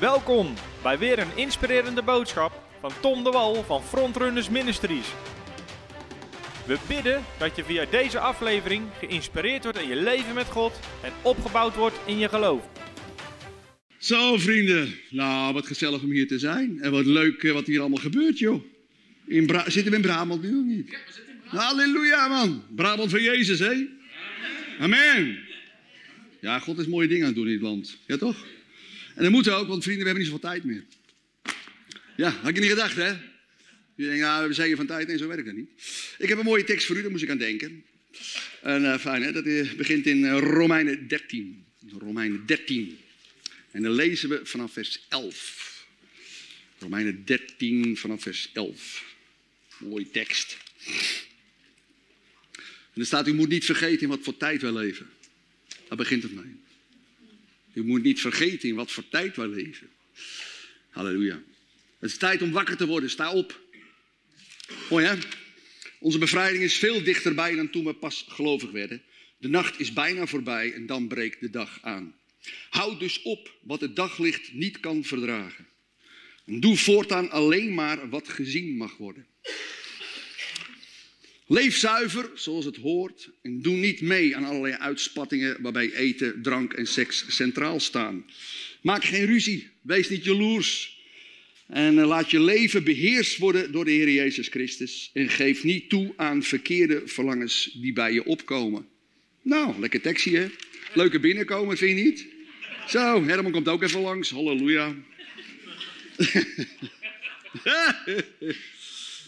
Welkom bij weer een inspirerende boodschap van Tom de Wal van Frontrunners Ministries. We bidden dat je via deze aflevering geïnspireerd wordt in je leven met God en opgebouwd wordt in je geloof. Zo vrienden, nou wat gezellig om hier te zijn. En wat leuk eh, wat hier allemaal gebeurt joh. In Bra zitten we in Brabant nu of niet? Ja, we zitten in Brabant. Halleluja man. Brabant van Jezus hè. Amen. Ja, God is mooie dingen aan het doen in dit land. Ja toch? En dat moet ook, want vrienden, we hebben niet zoveel tijd meer. Ja, had ik niet gedacht, hè? Je denkt, nou, we zijn hier van tijd. Nee, zo werkt dat niet. Ik heb een mooie tekst voor u, daar moest ik aan denken. En uh, fijn, hè? Dat begint in uh, Romeinen 13. Romeinen 13. En dan lezen we vanaf vers 11. Romeinen 13 vanaf vers 11. Mooie tekst. En er staat, u moet niet vergeten in wat voor tijd wij leven. Daar begint het mee. U moet niet vergeten in wat voor tijd wij leven. Halleluja. Het is tijd om wakker te worden. Sta op. Mooi hè? Onze bevrijding is veel dichterbij dan toen we pas gelovig werden. De nacht is bijna voorbij en dan breekt de dag aan. Houd dus op wat het daglicht niet kan verdragen. En doe voortaan alleen maar wat gezien mag worden. Leef zuiver zoals het hoort en doe niet mee aan allerlei uitspattingen waarbij eten, drank en seks centraal staan. Maak geen ruzie, wees niet jaloers en laat je leven beheerst worden door de Heer Jezus Christus en geef niet toe aan verkeerde verlangens die bij je opkomen. Nou, lekker tekstje hè? Leuke binnenkomen, vind je niet? Zo, Herman komt ook even langs, halleluja.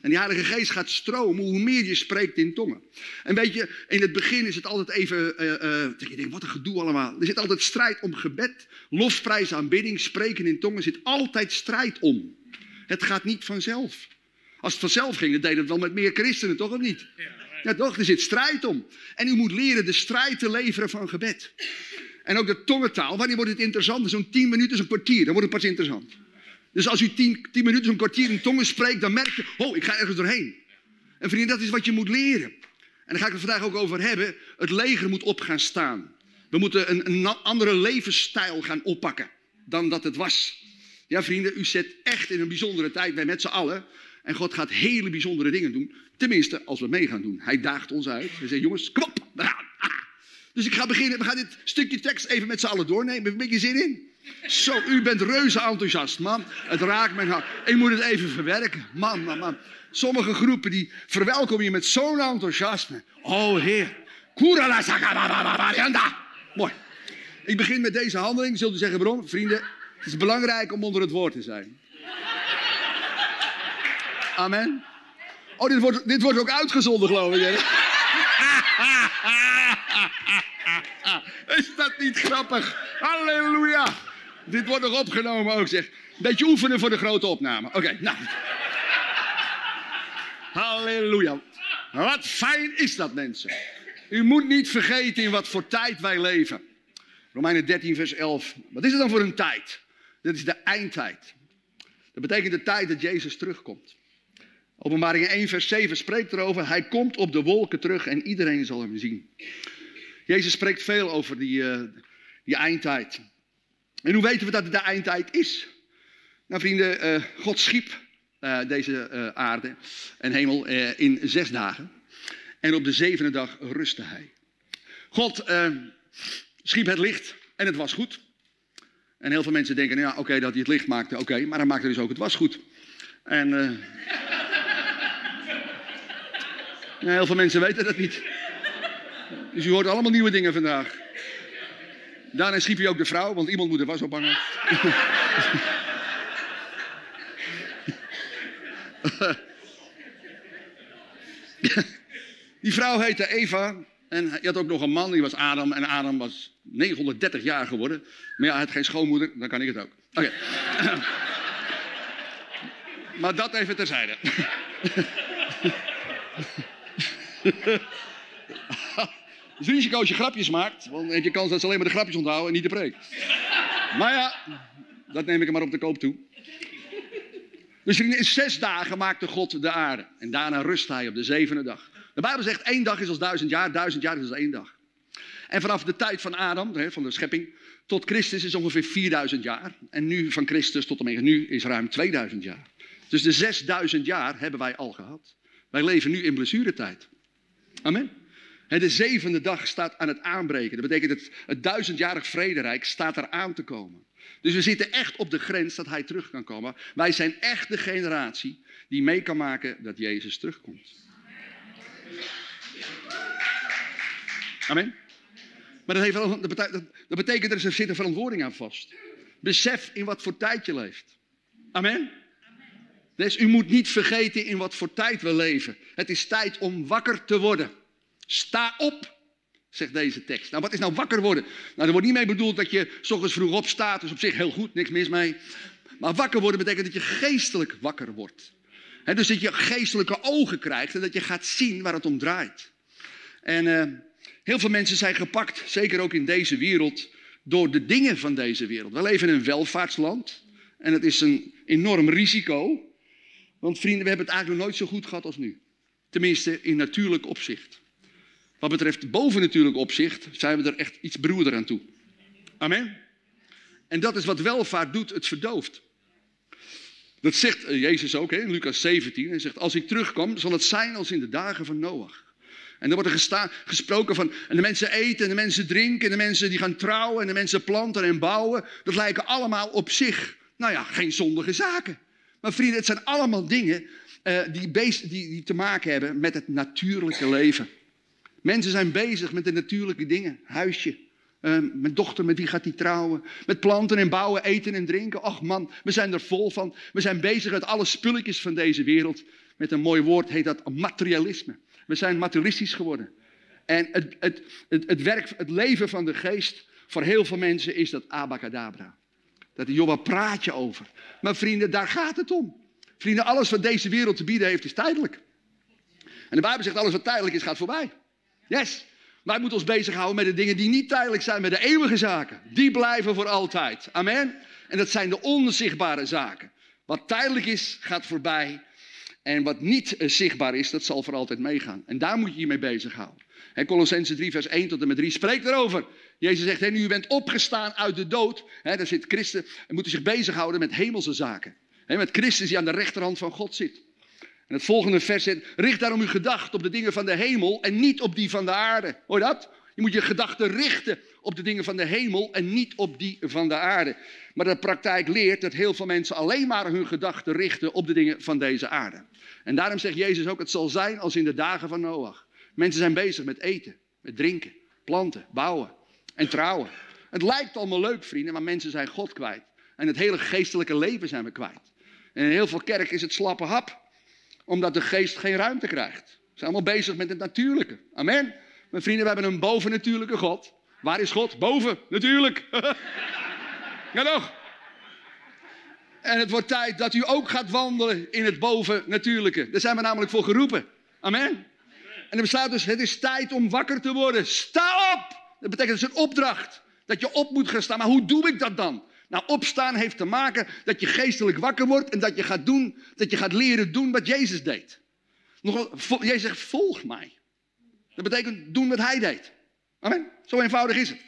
En die Heilige Geest gaat stromen hoe meer je spreekt in tongen. En weet je, in het begin is het altijd even, uh, uh, je denkt, wat een gedoe allemaal. Er zit altijd strijd om gebed, lofprijs, aanbidding, spreken in tongen. Er zit altijd strijd om. Het gaat niet vanzelf. Als het vanzelf ging, dan deed het wel met meer christenen, toch of niet? Ja, toch? Er zit strijd om. En u moet leren de strijd te leveren van gebed. En ook de tongentaal. Wanneer wordt het interessant? Zo'n tien minuten, zo'n kwartier. Dan wordt het pas interessant. Dus als u tien, tien minuten zo'n kwartier in tongen spreekt, dan merk je, oh, ik ga ergens doorheen. En vrienden, dat is wat je moet leren. En daar ga ik het vandaag ook over hebben. Het leger moet op gaan staan. We moeten een, een andere levensstijl gaan oppakken dan dat het was. Ja, vrienden, u zit echt in een bijzondere tijd, wij met z'n allen. En God gaat hele bijzondere dingen doen. Tenminste, als we mee gaan doen. Hij daagt ons uit. Hij zegt, jongens, kom op. Ah. Dus ik ga beginnen, we gaan dit stukje tekst even met z'n allen doornemen. Heb je een beetje zin in? Zo, u bent reuze enthousiast, man. Het raakt mijn hart. Ik moet het even verwerken. Man, man, man. Sommige groepen die verwelkomen je met zo'n enthousiasme. Oh, Heer. Mooi. Ik begin met deze handeling. Zult u zeggen waarom? Vrienden, het is belangrijk om onder het woord te zijn. Amen. Oh, dit wordt, dit wordt ook uitgezonden, geloof ik. Is dat niet grappig? Halleluja. Dit wordt nog opgenomen ook, zeg. Beetje oefenen voor de grote opname. Oké, nou. Halleluja. Wat fijn is dat, mensen. U moet niet vergeten in wat voor tijd wij leven. Romeinen 13, vers 11. Wat is het dan voor een tijd? Dit is de eindtijd. Dat betekent de tijd dat Jezus terugkomt. Openbaring 1, vers 7 spreekt erover. Hij komt op de wolken terug en iedereen zal hem zien. Jezus spreekt veel over die, uh, die eindtijd. En hoe weten we dat het de eindtijd is? Nou vrienden, uh, God schiep uh, deze uh, aarde en hemel in zes dagen. En op de zevende dag rustte hij. God schiep het licht en het was goed. En heel veel mensen denken, nou ja, oké, dat hij het licht maakte, oké, maar hij maakte dus ook het was goed. En ja, heel veel mensen weten dat niet. Dus u hoort allemaal nieuwe dingen vandaag. Daarna schiep je ook de vrouw, want iemand moet er was ophangen. Die vrouw heette Eva. En je had ook nog een man, die was Adam. En Adam was 930 jaar geworden. Maar ja, hij had geen schoonmoeder, dan kan ik het ook. Oké. Maar dat even terzijde. Is risico als je grapjes maakt, want dan heb je kans dat ze alleen maar de grapjes onthouden en niet de preek. Maar ja, dat neem ik er maar op de koop toe. Dus in zes dagen maakte God de aarde. En daarna rust hij op de zevende dag. De Bijbel zegt één dag is als duizend jaar, duizend jaar is als één dag. En vanaf de tijd van Adam, van de schepping, tot Christus is ongeveer 4000 jaar. En nu van Christus tot en nu is ruim 2000 jaar. Dus de 6000 jaar hebben wij al gehad. Wij leven nu in blessuretijd. Amen. De zevende dag staat aan het aanbreken. Dat betekent dat het duizendjarig vrederijk staat er aan te komen. Dus we zitten echt op de grens dat hij terug kan komen. Wij zijn echt de generatie die mee kan maken dat Jezus terugkomt. Amen. Maar dat, heeft betekent, dat betekent er zit een verantwoording aan vast. Besef in wat voor tijd je leeft. Amen. Dus u moet niet vergeten in wat voor tijd we leven. Het is tijd om wakker te worden. Sta op, zegt deze tekst. Nou, wat is nou wakker worden? Nou, er wordt niet mee bedoeld dat je s ochtends vroeg opstaat. Dus op zich heel goed, niks mis mee. Maar wakker worden betekent dat je geestelijk wakker wordt. dus dat je geestelijke ogen krijgt en dat je gaat zien waar het om draait. En uh, heel veel mensen zijn gepakt, zeker ook in deze wereld, door de dingen van deze wereld. We leven in een welvaartsland en het is een enorm risico. Want vrienden, we hebben het eigenlijk nooit zo goed gehad als nu. Tenminste, in natuurlijk opzicht. Wat betreft bovennatuurlijk opzicht zijn we er echt iets broeder aan toe. Amen. En dat is wat welvaart doet, het verdooft. Dat zegt eh, Jezus ook in Lucas 17. Hij zegt, als ik terugkom, zal het zijn als in de dagen van Noach. En dan wordt er gesproken van, en de mensen eten, en de mensen drinken, en de mensen die gaan trouwen, en de mensen planten en bouwen. Dat lijken allemaal op zich, nou ja, geen zondige zaken. Maar vrienden, het zijn allemaal dingen uh, die, die, die te maken hebben met het natuurlijke leven. Mensen zijn bezig met de natuurlijke dingen. Huisje, uh, mijn dochter, met wie gaat die trouwen? Met planten en bouwen, eten en drinken. Ach man, we zijn er vol van. We zijn bezig met alle spulletjes van deze wereld. Met een mooi woord heet dat materialisme. We zijn materialistisch geworden. En het, het, het, werk, het leven van de geest, voor heel veel mensen is dat abacadabra. Dat joh, waar praat je over? Maar vrienden, daar gaat het om. Vrienden, alles wat deze wereld te bieden heeft, is tijdelijk. En de Bijbel zegt, alles wat tijdelijk is, gaat voorbij. Yes. Wij moeten ons bezighouden met de dingen die niet tijdelijk zijn, met de eeuwige zaken. Die blijven voor altijd. Amen. En dat zijn de onzichtbare zaken. Wat tijdelijk is, gaat voorbij. En wat niet eh, zichtbaar is, dat zal voor altijd meegaan. En daar moet je je mee bezighouden. En Colossense 3, vers 1 tot en met 3 spreekt erover. Jezus zegt, nu u bent opgestaan uit de dood. Daar zit christen en moeten zich bezighouden met hemelse zaken. Hè, met Christus die aan de rechterhand van God zit. En het volgende vers zegt, richt daarom uw gedachten op de dingen van de hemel en niet op die van de aarde. Hoor je dat? Je moet je gedachten richten op de dingen van de hemel en niet op die van de aarde. Maar de praktijk leert dat heel veel mensen alleen maar hun gedachten richten op de dingen van deze aarde. En daarom zegt Jezus ook, het zal zijn als in de dagen van Noach. Mensen zijn bezig met eten, met drinken, planten, bouwen en trouwen. Het lijkt allemaal leuk, vrienden, maar mensen zijn God kwijt. En het hele geestelijke leven zijn we kwijt. En in heel veel kerk is het slappe hap, omdat de geest geen ruimte krijgt. Ze zijn allemaal bezig met het natuurlijke. Amen. Mijn vrienden, we hebben een bovennatuurlijke God. Waar is God? Boven, natuurlijk. ja toch? En het wordt tijd dat u ook gaat wandelen in het bovennatuurlijke. Daar zijn we namelijk voor geroepen. Amen. En er bestaat dus, het is tijd om wakker te worden. Sta op! Dat betekent, is een opdracht. Dat je op moet gaan staan. Maar hoe doe ik dat dan? Nou, opstaan heeft te maken dat je geestelijk wakker wordt en dat je gaat doen, dat je gaat leren doen wat Jezus deed. Jezus zegt, volg mij. Dat betekent doen wat hij deed. Amen. Zo eenvoudig is het.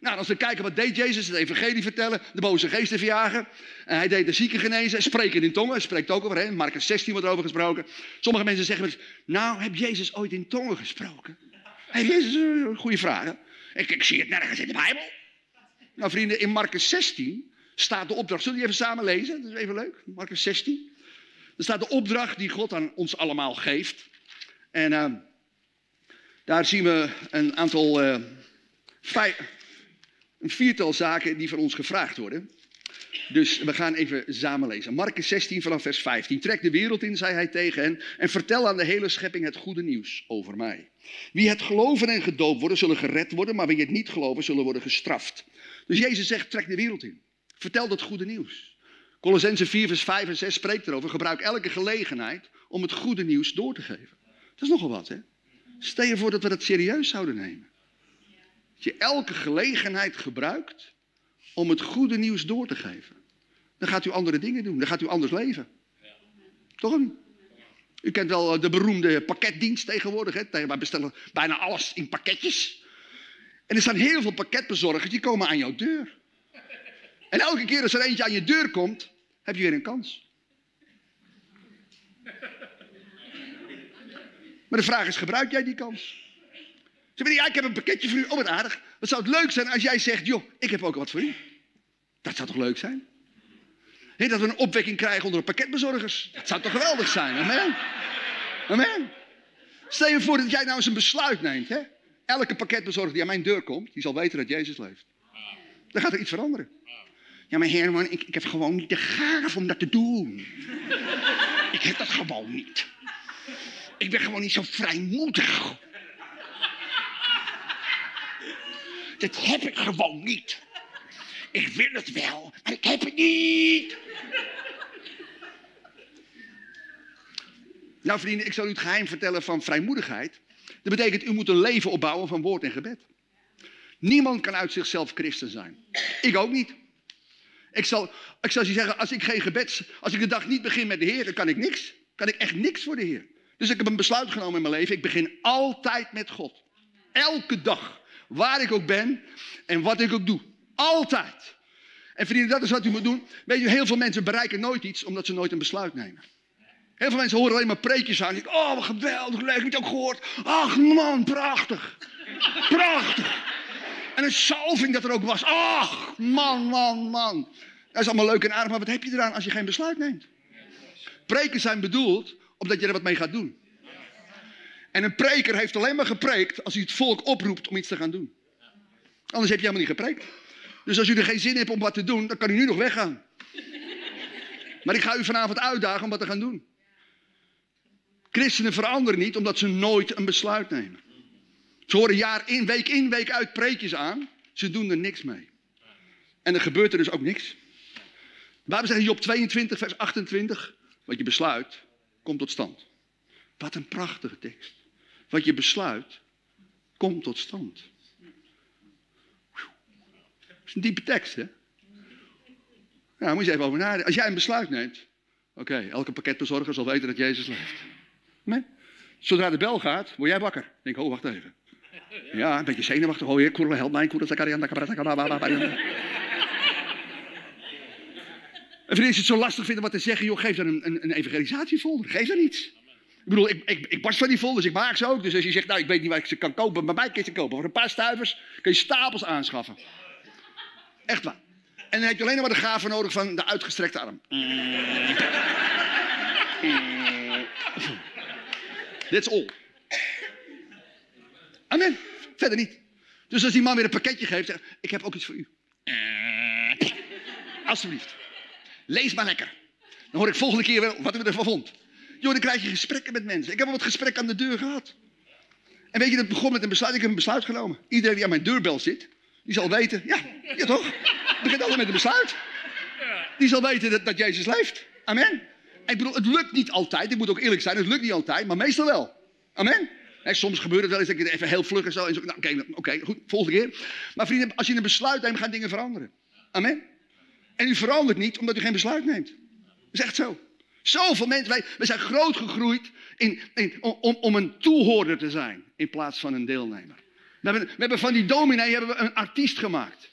Nou, als we kijken wat deed Jezus, het evangelie vertellen, de boze geesten verjagen. En hij deed de zieken genezen, spreken in tongen, spreekt ook over, hè? Marcus 16 wordt erover gesproken. Sommige mensen zeggen, nou, heb Jezus ooit in tongen gesproken? Hey, Jezus, een goede vraag. Ik, ik zie het nergens in de Bijbel. Nou vrienden, in Marcus 16 staat de opdracht. Zullen we die even samen lezen? Dat is even leuk. Marcus 16. Er staat de opdracht die God aan ons allemaal geeft. En uh, daar zien we een aantal, uh, een viertal zaken die van ons gevraagd worden. Dus we gaan even samen lezen. Marcus 16 vanaf vers 15. Trek de wereld in, zei hij tegen hen, en vertel aan de hele schepping het goede nieuws over mij. Wie het geloven en gedoopt worden, zullen gered worden, maar wie het niet geloven, zullen worden gestraft. Dus Jezus zegt, trek de wereld in. Vertel dat goede nieuws. Colossense 4, vers 5 en 6 spreekt erover. Gebruik elke gelegenheid om het goede nieuws door te geven. Dat is nogal wat, hè? Stel je voor dat we dat serieus zouden nemen. Dat je elke gelegenheid gebruikt om het goede nieuws door te geven. Dan gaat u andere dingen doen. Dan gaat u anders leven. Toch? U kent wel de beroemde pakketdienst tegenwoordig. Hè? Wij bestellen bijna alles in pakketjes. En er staan heel veel pakketbezorgers die komen aan jouw deur. En elke keer als er eentje aan je deur komt, heb je weer een kans. Maar de vraag is, gebruik jij die kans? Ze zeggen, ja, ik heb een pakketje voor u. Oh, wat aardig. Wat zou het leuk zijn als jij zegt, joh, ik heb ook wat voor u. Dat zou toch leuk zijn? dat we een opwekking krijgen onder de pakketbezorgers. Dat zou toch geweldig zijn? Amen. Amen. Stel je voor dat jij nou eens een besluit neemt. Hè? Elke pakketbezorger die aan mijn deur komt, die zal weten dat Jezus leeft. Dan gaat er iets veranderen. Ja, maar Herman, ik, ik heb gewoon niet de gave om dat te doen. ik heb dat gewoon niet. Ik ben gewoon niet zo vrijmoedig. Dat heb ik gewoon niet. Ik wil het wel, maar ik heb het niet. Nou vrienden, ik zal u het geheim vertellen van vrijmoedigheid. Dat betekent, u moet een leven opbouwen van woord en gebed. Niemand kan uit zichzelf christen zijn. Ik ook niet. Ik zal, ik je zeggen, als ik geen gebed, als ik de dag niet begin met de Heer, dan kan ik niks. Kan ik echt niks voor de Heer. Dus ik heb een besluit genomen in mijn leven. Ik begin altijd met God. Elke dag. Waar ik ook ben en wat ik ook doe. Altijd. En vrienden, dat is wat u moet doen. Weet je, heel veel mensen bereiken nooit iets omdat ze nooit een besluit nemen. Heel veel mensen horen alleen maar preekjes aan. oh, wat geweldig, leuk, heb je het ook gehoord? Ach man, prachtig. Prachtig. En een salving dat er ook was. Ach, man, man, man. Dat is allemaal leuk en aardig, maar wat heb je eraan als je geen besluit neemt? Preken zijn bedoeld omdat je er wat mee gaat doen. En een preker heeft alleen maar gepreekt als hij het volk oproept om iets te gaan doen. Anders heb je helemaal niet gepreekt. Dus als u er geen zin hebt om wat te doen, dan kan u nu nog weggaan. Maar ik ga u vanavond uitdagen om wat te gaan doen. Christenen veranderen niet omdat ze nooit een besluit nemen. Ze horen jaar in, week in, week uit preekjes aan. Ze doen er niks mee. En er gebeurt er dus ook niks. Waarom zeggen Job 22, vers 28? Wat je besluit, komt tot stand. Wat een prachtige tekst. Wat je besluit, komt tot stand. Dat is een diepe tekst, hè? Ja, moet je even over nadenken. Als jij een besluit neemt, oké, elke pakketbezorger zal weten dat Jezus leeft. Nee? Zodra de bel gaat, word jij wakker. Denk, oh, wacht even. Ja, een beetje zenuwachtig. Oh, heer, kurle, help mij. Zakarian, En vrienden, als je het zo lastig vindt om wat te zeggen, joh, geef dan een, een, een evangelisatiefolder. Geef dan iets. Ik bedoel, ik, ik, ik barst van die folders, ik maak ze ook. Dus als je zegt, nou, ik weet niet waar ik ze kan kopen, bij mij kun je ze kopen. Voor een paar stuivers kun je stapels aanschaffen. Echt waar. En dan heb je alleen nog maar de gave nodig van de uitgestrekte arm. That's all. Verder niet. Dus als die man weer een pakketje geeft, zegt, ik heb ook iets voor u. Alsjeblieft. Lees maar lekker. Dan hoor ik volgende keer wel wat u ervan vond. Joh, dan krijg je gesprekken met mensen. Ik heb al wat gesprekken aan de deur gehad. En weet je, dat begon met een besluit. Ik heb een besluit genomen. Iedereen die aan mijn deurbel zit, die zal weten. Ja, ja toch? Het begint altijd met een besluit. Die zal weten dat, dat Jezus leeft. Amen. Ik bedoel, het lukt niet altijd. Ik moet ook eerlijk zijn, het lukt niet altijd, maar meestal wel. Amen. Soms gebeurt het wel eens dat het even heel vlug en zo. Nou, Oké, goed, volgende keer. Maar vrienden, als je een besluit neemt, gaan dingen veranderen. Amen. En u verandert niet omdat u geen besluit neemt. Dat is echt zo. Zoveel mensen, wij, wij zijn groot gegroeid in, in, om, om een toehoorder te zijn in plaats van een deelnemer. We hebben, we hebben van die dominee hebben we een artiest gemaakt.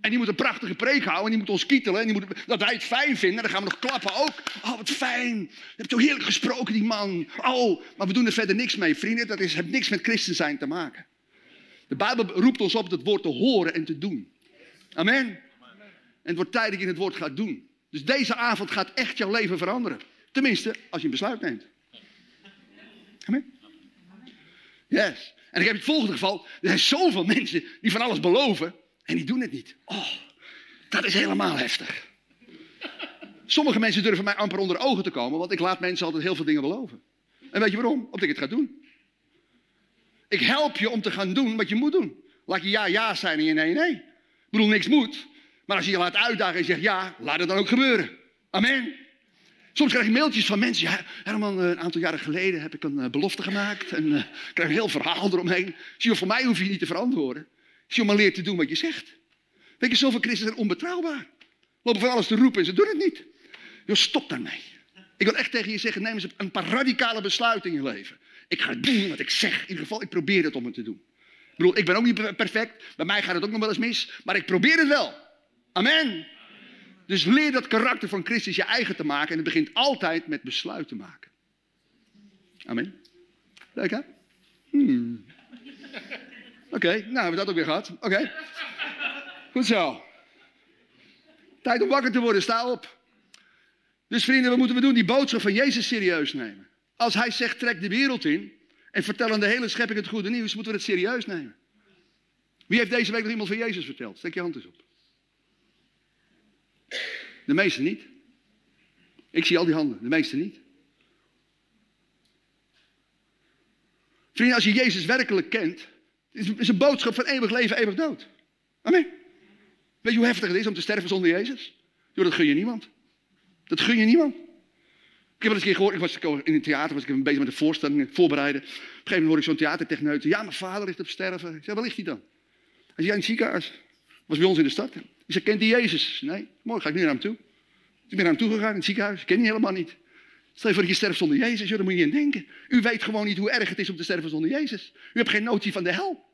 En die moet een prachtige preek houden en die moet ons kietelen. En die moet, dat wij het fijn vinden, dan gaan we nog klappen ook. Oh, wat fijn. Je hebt zo heerlijk gesproken, die man. Oh, maar we doen er verder niks mee, vrienden. Dat is, heeft niks met christen zijn te maken. De Bijbel roept ons op het woord te horen en te doen. Amen. En het wordt tijd dat je het woord gaat doen. Dus deze avond gaat echt jouw leven veranderen. Tenminste, als je een besluit neemt. Amen. Yes. En ik heb het volgende geval. Er zijn zoveel mensen die van alles beloven. En die doen het niet. Oh, dat is helemaal heftig. Sommige mensen durven mij amper onder ogen te komen, want ik laat mensen altijd heel veel dingen beloven. En weet je waarom? Omdat ik het ga doen. Ik help je om te gaan doen wat je moet doen. Laat je ja, ja zijn en je nee, nee. Ik bedoel, niks moet. Maar als je je laat uitdagen en zegt ja, laat het dan ook gebeuren. Amen. Soms krijg je mailtjes van mensen. Herman, eh, een aantal jaren geleden heb ik een eh, belofte gemaakt. En uh, ik krijg een heel verhaal eromheen. Zie je, voor mij hoef je niet te verantwoorden. Zie je, maar leer te doen wat je zegt. Weet je, zoveel christenen zijn onbetrouwbaar. Lopen van alles te roepen en ze doen het niet. Jo, stop daarmee. Ik wil echt tegen je zeggen, neem eens een paar radicale besluiten in je leven. Ik ga doen wat ik zeg. In ieder geval, ik probeer het om het te doen. Ik bedoel, ik ben ook niet perfect. Bij mij gaat het ook nog wel eens mis. Maar ik probeer het wel. Amen. Dus leer dat karakter van Christus je eigen te maken. En het begint altijd met besluiten maken. Amen. Leuk hè? Hmm. Oké, nou hebben we dat ook weer gehad. Oké. Goed zo. Tijd om wakker te worden, sta op. Dus vrienden, wat moeten we doen? Die boodschap van Jezus serieus nemen. Als hij zegt, trek de wereld in en vertel aan de hele schepping het goede nieuws, moeten we het serieus nemen. Wie heeft deze week nog iemand van Jezus verteld? Steek je hand eens op. De meesten niet. Ik zie al die handen, de meesten niet. Vrienden, als je Jezus werkelijk kent, is een boodschap van eeuwig leven, eeuwig dood. Amen. Weet je hoe heftig het is om te sterven zonder Jezus? Dat gun je niemand. Dat gun je niemand. Ik heb wel eens een keer gehoord, ik was in het theater, was ik bezig met de voorstellingen, voorbereiden. Op een gegeven moment hoor ik zo'n theatertechneut. Ja, mijn vader ligt op sterven. Ik zei, waar ligt hij dan? Hij zei, ja, in het ziekenhuis. Was bij ons in de stad. Ik zei, kent hij Jezus? Nee, mooi, ga ik nu naar hem toe. Ik ben naar hem toe gegaan in het ziekenhuis. Ik ken hij helemaal niet. Stel je voor dat je sterft zonder Jezus, joh, daar moet je niet denken. U weet gewoon niet hoe erg het is om te sterven zonder Jezus. U hebt geen notie van de hel.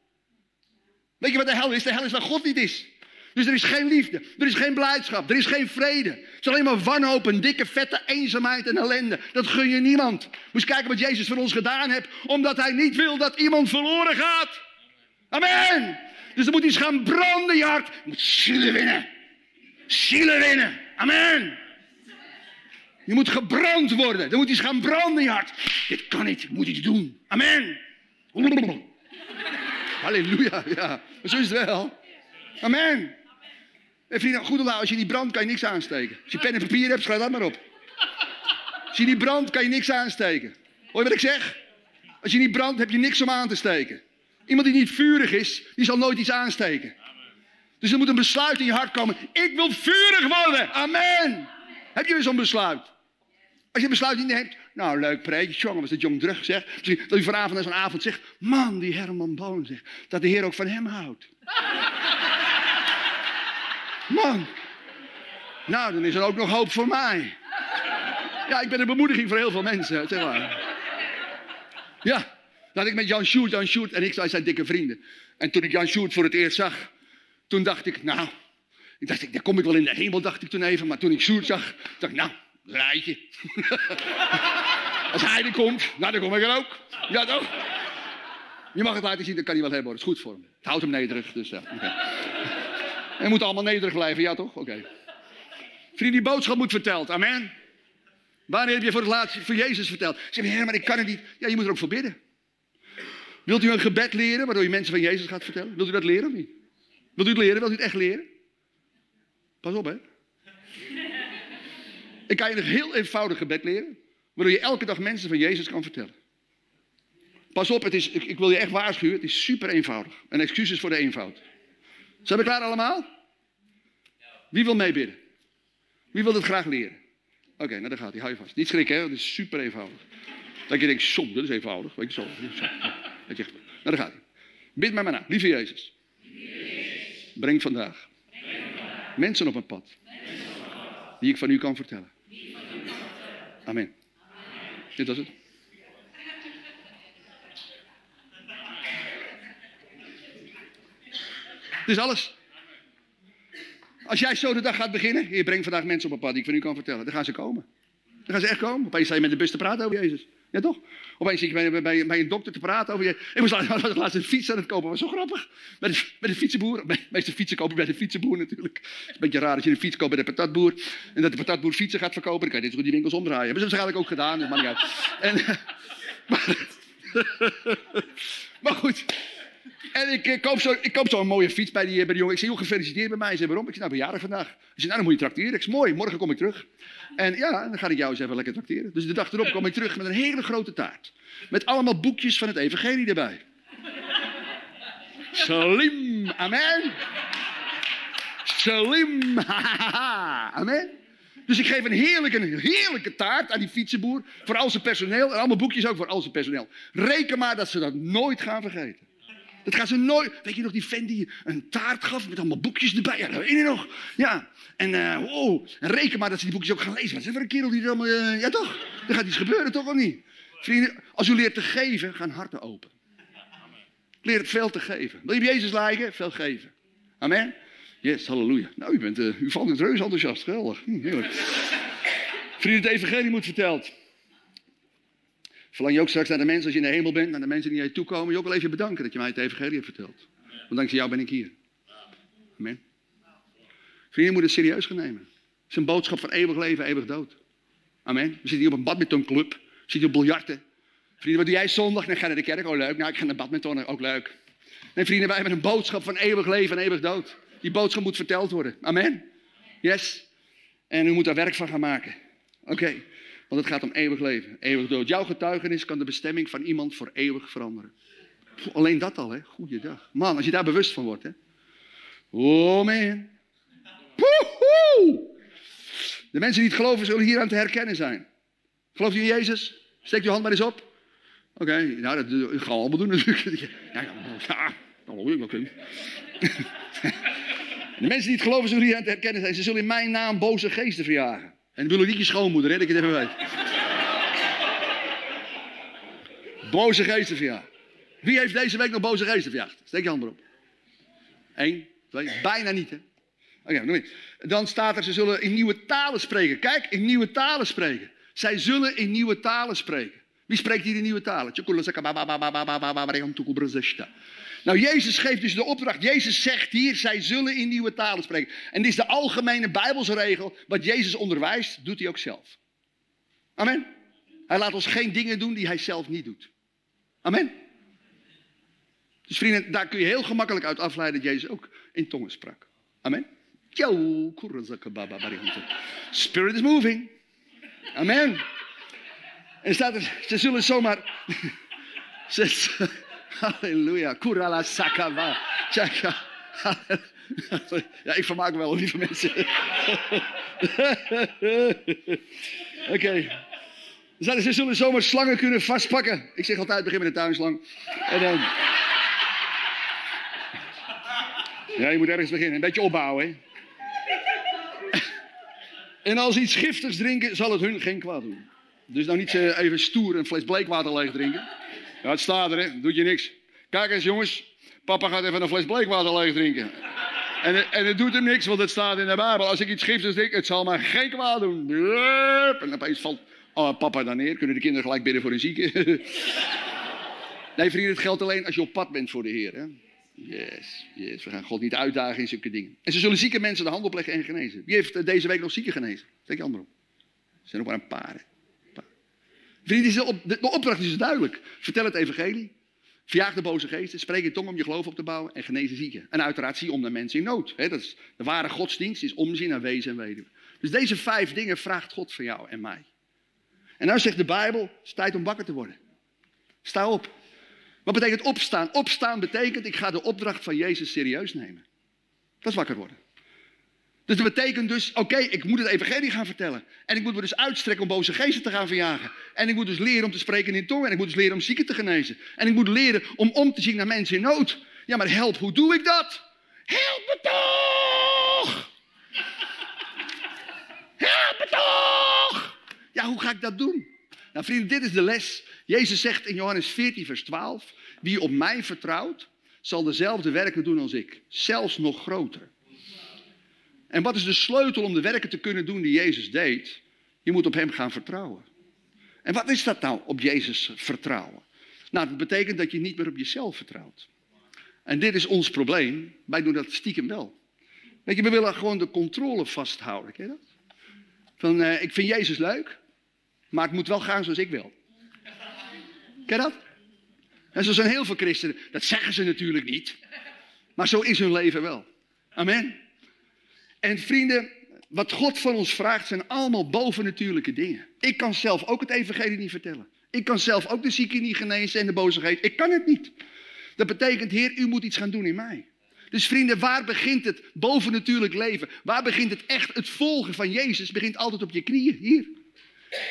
Weet je wat de hel is? De hel is waar God niet is. Dus er is geen liefde, er is geen blijdschap, er is geen vrede. Het is alleen maar wanhoop, een dikke, vette eenzaamheid en ellende. Dat gun je niemand. Moet kijken wat Jezus voor ons gedaan heeft, omdat hij niet wil dat iemand verloren gaat. Amen. Dus dan moet iets gaan branden, je hart. Je moet zielen winnen. Zielen winnen. Amen. Je moet gebrand worden. Er moet iets gaan branden je hart. Dit kan niet, moet iets doen. Amen. Halleluja, ja. Zo is het wel. Amen. En vrienden, goed onthouden, als je die brandt kan je niks aansteken. Als je pen en papier hebt, schrijf dat maar op. Als je die brandt kan je niks aansteken. Hoor je wat ik zeg? Als je niet brandt heb je niks om aan te steken. Iemand die niet vurig is, die zal nooit iets aansteken. Dus er moet een besluit in je hart komen. Ik wil vurig worden. Amen. Heb je weer zo'n besluit? Als je besluit niet neemt, nou leuk preekje, jongen, was het jong gezegd. Misschien dat je vanavond na zo'n avond zegt, man, die Herman Boon zegt, dat de Heer ook van hem houdt. Man. Nou, dan is er ook nog hoop voor mij. Ja, ik ben een bemoediging voor heel veel mensen, zeg maar. Ja, dat ik met Jan Sjoerd, Jan Sjoerd en ik zijn dikke vrienden. En toen ik Jan Sjoerd voor het eerst zag, toen dacht ik, nou, ik dacht, daar kom ik wel in de hemel, dacht ik toen even. Maar toen ik Sjoerd zag, dacht ik, nou, rijtje. Als hij er komt, nou, dan kom ik er ook. Ja, toch? Je mag het laten zien, dat kan hij wel hebben. Dat is goed voor hem. Het houdt hem nederig, dus ja. Okay. En moet allemaal nederig blijven, ja toch? Oké. Vriend, die boodschap moet verteld. Amen. Wanneer heb je voor het laatst voor Jezus verteld? Zeg je, maar ik kan het niet. Ja, je moet er ook voor bidden. Wilt u een gebed leren waardoor je mensen van Jezus gaat vertellen? Wilt u dat leren of niet? Wilt u het leren? Wilt u het echt leren? Pas op, hè. Ik kan je een heel eenvoudig gebed leren, waardoor je elke dag mensen van Jezus kan vertellen. Pas op, het is, ik, wil je echt waarschuwen, het is super eenvoudig. En excuses voor de eenvoud. Zijn we klaar allemaal? Wie wil meebidden? Wie wil het graag leren? Oké, nou dan gaat hij. Hou je vast. Niet schrikken, hè? Het is super eenvoudig. Dat je denkt, som, dat is eenvoudig. Weet je zo. Dat je, nou, dan gaat hij. Bid mij maar na. Lieve Jezus. Breng vandaag mensen op een pad. Die ik van u kan vertellen. Amen. Dit was het. Dit is alles. Als jij zo de dag gaat beginnen, je brengt vandaag mensen op een pad die ik van u kan vertellen, dan gaan ze komen. Dan gaan ze echt komen. Opeens sta je met de bus te praten over Jezus. Ja toch? Opeens zit je bij, bij, een dokter te praten over je. Ik was laatst, een fiets aan het kopen, dat was zo grappig. Bij de, bij de fietsenboer. Meeste fietsen kopen bij de fietsenboer natuurlijk. Het is een beetje raar als je een fiets koopt bij de patatboer. En dat de patatboer fietsen gaat verkopen. Dan kan je dit goed die winkels omdraaien. Hebben ze waarschijnlijk ook gedaan, dat maakt niet uit. En, maar goed, en ik, ik koop zo mooie fiets bij die, bij die jongen. Ik zeg, joh, gefeliciteerd bij mij. Ze waarom? Ik zeg, nou, verjaardag vandaag. Hij zei, nou, dan moet je tracteren. Ik zeg, mooi, morgen kom ik terug. En ja, dan ga ik jou eens even lekker tracteren. Dus de dag erop kom ik terug met een hele grote taart. Met allemaal boekjes van het evangelie erbij. Slim, amen. Slim, amen. Dus ik geef een heerlijke, een heerlijke taart aan die fietsenboer. Voor al zijn personeel. En allemaal boekjes ook voor al zijn personeel. Reken maar dat ze dat nooit gaan vergeten. Dat gaan ze nooit. Weet je nog die vent die een taart gaf met allemaal boekjes erbij? Ja, dat weet je nog. Ja. En, uh, oh, en reken maar dat ze die boekjes ook gaan lezen. Wat is voor een kerel die er allemaal. Uh, ja, toch? Er gaat iets gebeuren, toch of niet? Vrienden, als u leert te geven, gaan harten open. Leer het veel te geven. Wil je op Jezus lijken? Veel geven. Amen. Yes, halleluja. Nou, u, bent, uh, u valt het reus enthousiast. Geweldig. Hm, heerlijk. Vrienden, het evangelie moet verteld. Verlang je ook straks naar de mensen als je in de hemel bent, naar de mensen die naar je toe komen, je ook wel even bedanken dat je mij het evangelie hebt verteld. Want dankzij jou ben ik hier. Amen. Vrienden, je moet het serieus gaan nemen. Het is een boodschap van eeuwig leven, eeuwig dood. Amen. We zitten hier op een badmintonclub. We zitten op biljarten. Vrienden, wat doe jij zondag? Dan ga naar de kerk. Oh, leuk. Nou, ik ga naar badminton. Ook leuk. Nee, vrienden, wij hebben een boodschap van eeuwig leven en eeuwig dood. Die boodschap moet verteld worden. Amen. Yes. En u moet daar werk van gaan maken. Oké. Want het gaat om eeuwig leven, eeuwig dood. Jouw getuigenis kan de bestemming van iemand voor eeuwig veranderen. Alleen dat al, hè? Goeiedag. Man, als je daar bewust van wordt, hè? Oh man. Woehoe! De mensen die het geloven zullen hier aan te herkennen zijn. Geloof je in Jezus? Steek je hand maar eens op. Oké, nou dat gaan we allemaal doen natuurlijk. Ja, ja, ja oké. De mensen die het geloven zullen hier aan te herkennen zijn. Ze zullen in mijn naam boze geesten verjagen. En wil niet je schoonmoeder, hè, dat ik het even weet. boze geesten verjaagd. Wie heeft deze week nog boze geesten verjaagd? Steek je hand erop. Eén, twee, bijna niet, hè? Oké, okay, Dan staat er, ze zullen in nieuwe talen spreken. Kijk, in nieuwe talen spreken. Zij zullen in nieuwe talen spreken. Wie spreekt hier in nieuwe talen? Nou, Jezus geeft dus de opdracht. Jezus zegt hier, zij zullen in nieuwe talen spreken. En dit is de algemene Bijbelse regel. Wat Jezus onderwijst, doet hij ook zelf. Amen. Hij laat ons geen dingen doen die hij zelf niet doet. Amen. Dus vrienden, daar kun je heel gemakkelijk uit afleiden dat Jezus ook in tongen sprak. Amen. Spirit is moving. Amen. En staat er, ze zullen zomaar. Halleluja. Kurala sakava. Ja, ik vermaak me wel, lieve mensen. Oké. Ze zullen zomaar slangen kunnen vastpakken. Ik zeg altijd, begin met een tuinslang. En dan... Ja, je moet ergens beginnen. Een beetje opbouwen, hè. En als iets giftigs drinken, zal het hun geen kwaad doen. Dus nou niet even stoer een fles bleekwater leeg drinken. Ja, het staat er, hè. Doet je niks. Kijk eens, jongens. Papa gaat even een fles bleekwater leeg drinken. En, en het doet hem niks, want het staat in de Bijbel. Als ik iets giftigs drink, het zal maar geen kwaad doen. En opeens valt oh, papa dan neer. Kunnen de kinderen gelijk bidden voor een zieke? nee, vrienden, het geldt alleen als je op pad bent voor de Heer. Hè? Yes, yes. We gaan God niet uitdagen in zulke dingen. En ze zullen zieke mensen de hand opleggen en genezen. Wie heeft deze week nog zieken genezen? Steek je andere op. Er zijn nog maar een paar. Vrienden, de opdracht is duidelijk. Vertel het evangelie. Verjaag de boze geesten. Spreek in tong om je geloof op te bouwen. En genezen zieken. En uiteraard zie om naar mensen in nood. dat is de ware godsdienst is omzien naar wezen en weduwe. Dus deze vijf dingen vraagt God van jou en mij. En nou zegt de Bijbel, het is tijd om wakker te worden. Sta op. Wat betekent opstaan? Opstaan betekent, ik ga de opdracht van Jezus serieus nemen. Dat is wakker worden. Dus dat betekent dus, oké, ik moet het evangelie gaan vertellen. En ik moet me dus uitstrekken om boze geesten te gaan verjagen. En ik moet dus leren om te spreken in tongen. En ik moet dus leren om zieken te genezen. En ik moet leren om om te zien naar mensen in nood. Ja, maar help, hoe doe ik dat? Help me toch! Help me toch! Ja, hoe ga ik dat doen? Nou vrienden, dit is de les. Jezus zegt in Johannes 14, vers 12. Wie op mij vertrouwt, zal dezelfde werken doen als ik. Zelfs nog groter. En wat is de sleutel om de werken te kunnen doen die Jezus deed? Je moet op Hem gaan vertrouwen. En wat is dat nou, op Jezus vertrouwen? Nou, dat betekent dat je niet meer op jezelf vertrouwt. En dit is ons probleem. Wij doen dat stiekem wel. Weet je, we willen gewoon de controle vasthouden. Ken je dat? Van, uh, ik vind Jezus leuk, maar het moet wel gaan zoals ik wil. Ken je dat? En zo zijn heel veel christenen. Dat zeggen ze natuurlijk niet. Maar zo is hun leven wel. Amen. En vrienden, wat God van ons vraagt zijn allemaal bovennatuurlijke dingen. Ik kan zelf ook het evangelie niet vertellen. Ik kan zelf ook de zieken niet genezen en de geest. Ik kan het niet. Dat betekent, Heer, u moet iets gaan doen in mij. Dus vrienden, waar begint het bovennatuurlijk leven? Waar begint het echt? Het volgen van Jezus begint altijd op je knieën, hier.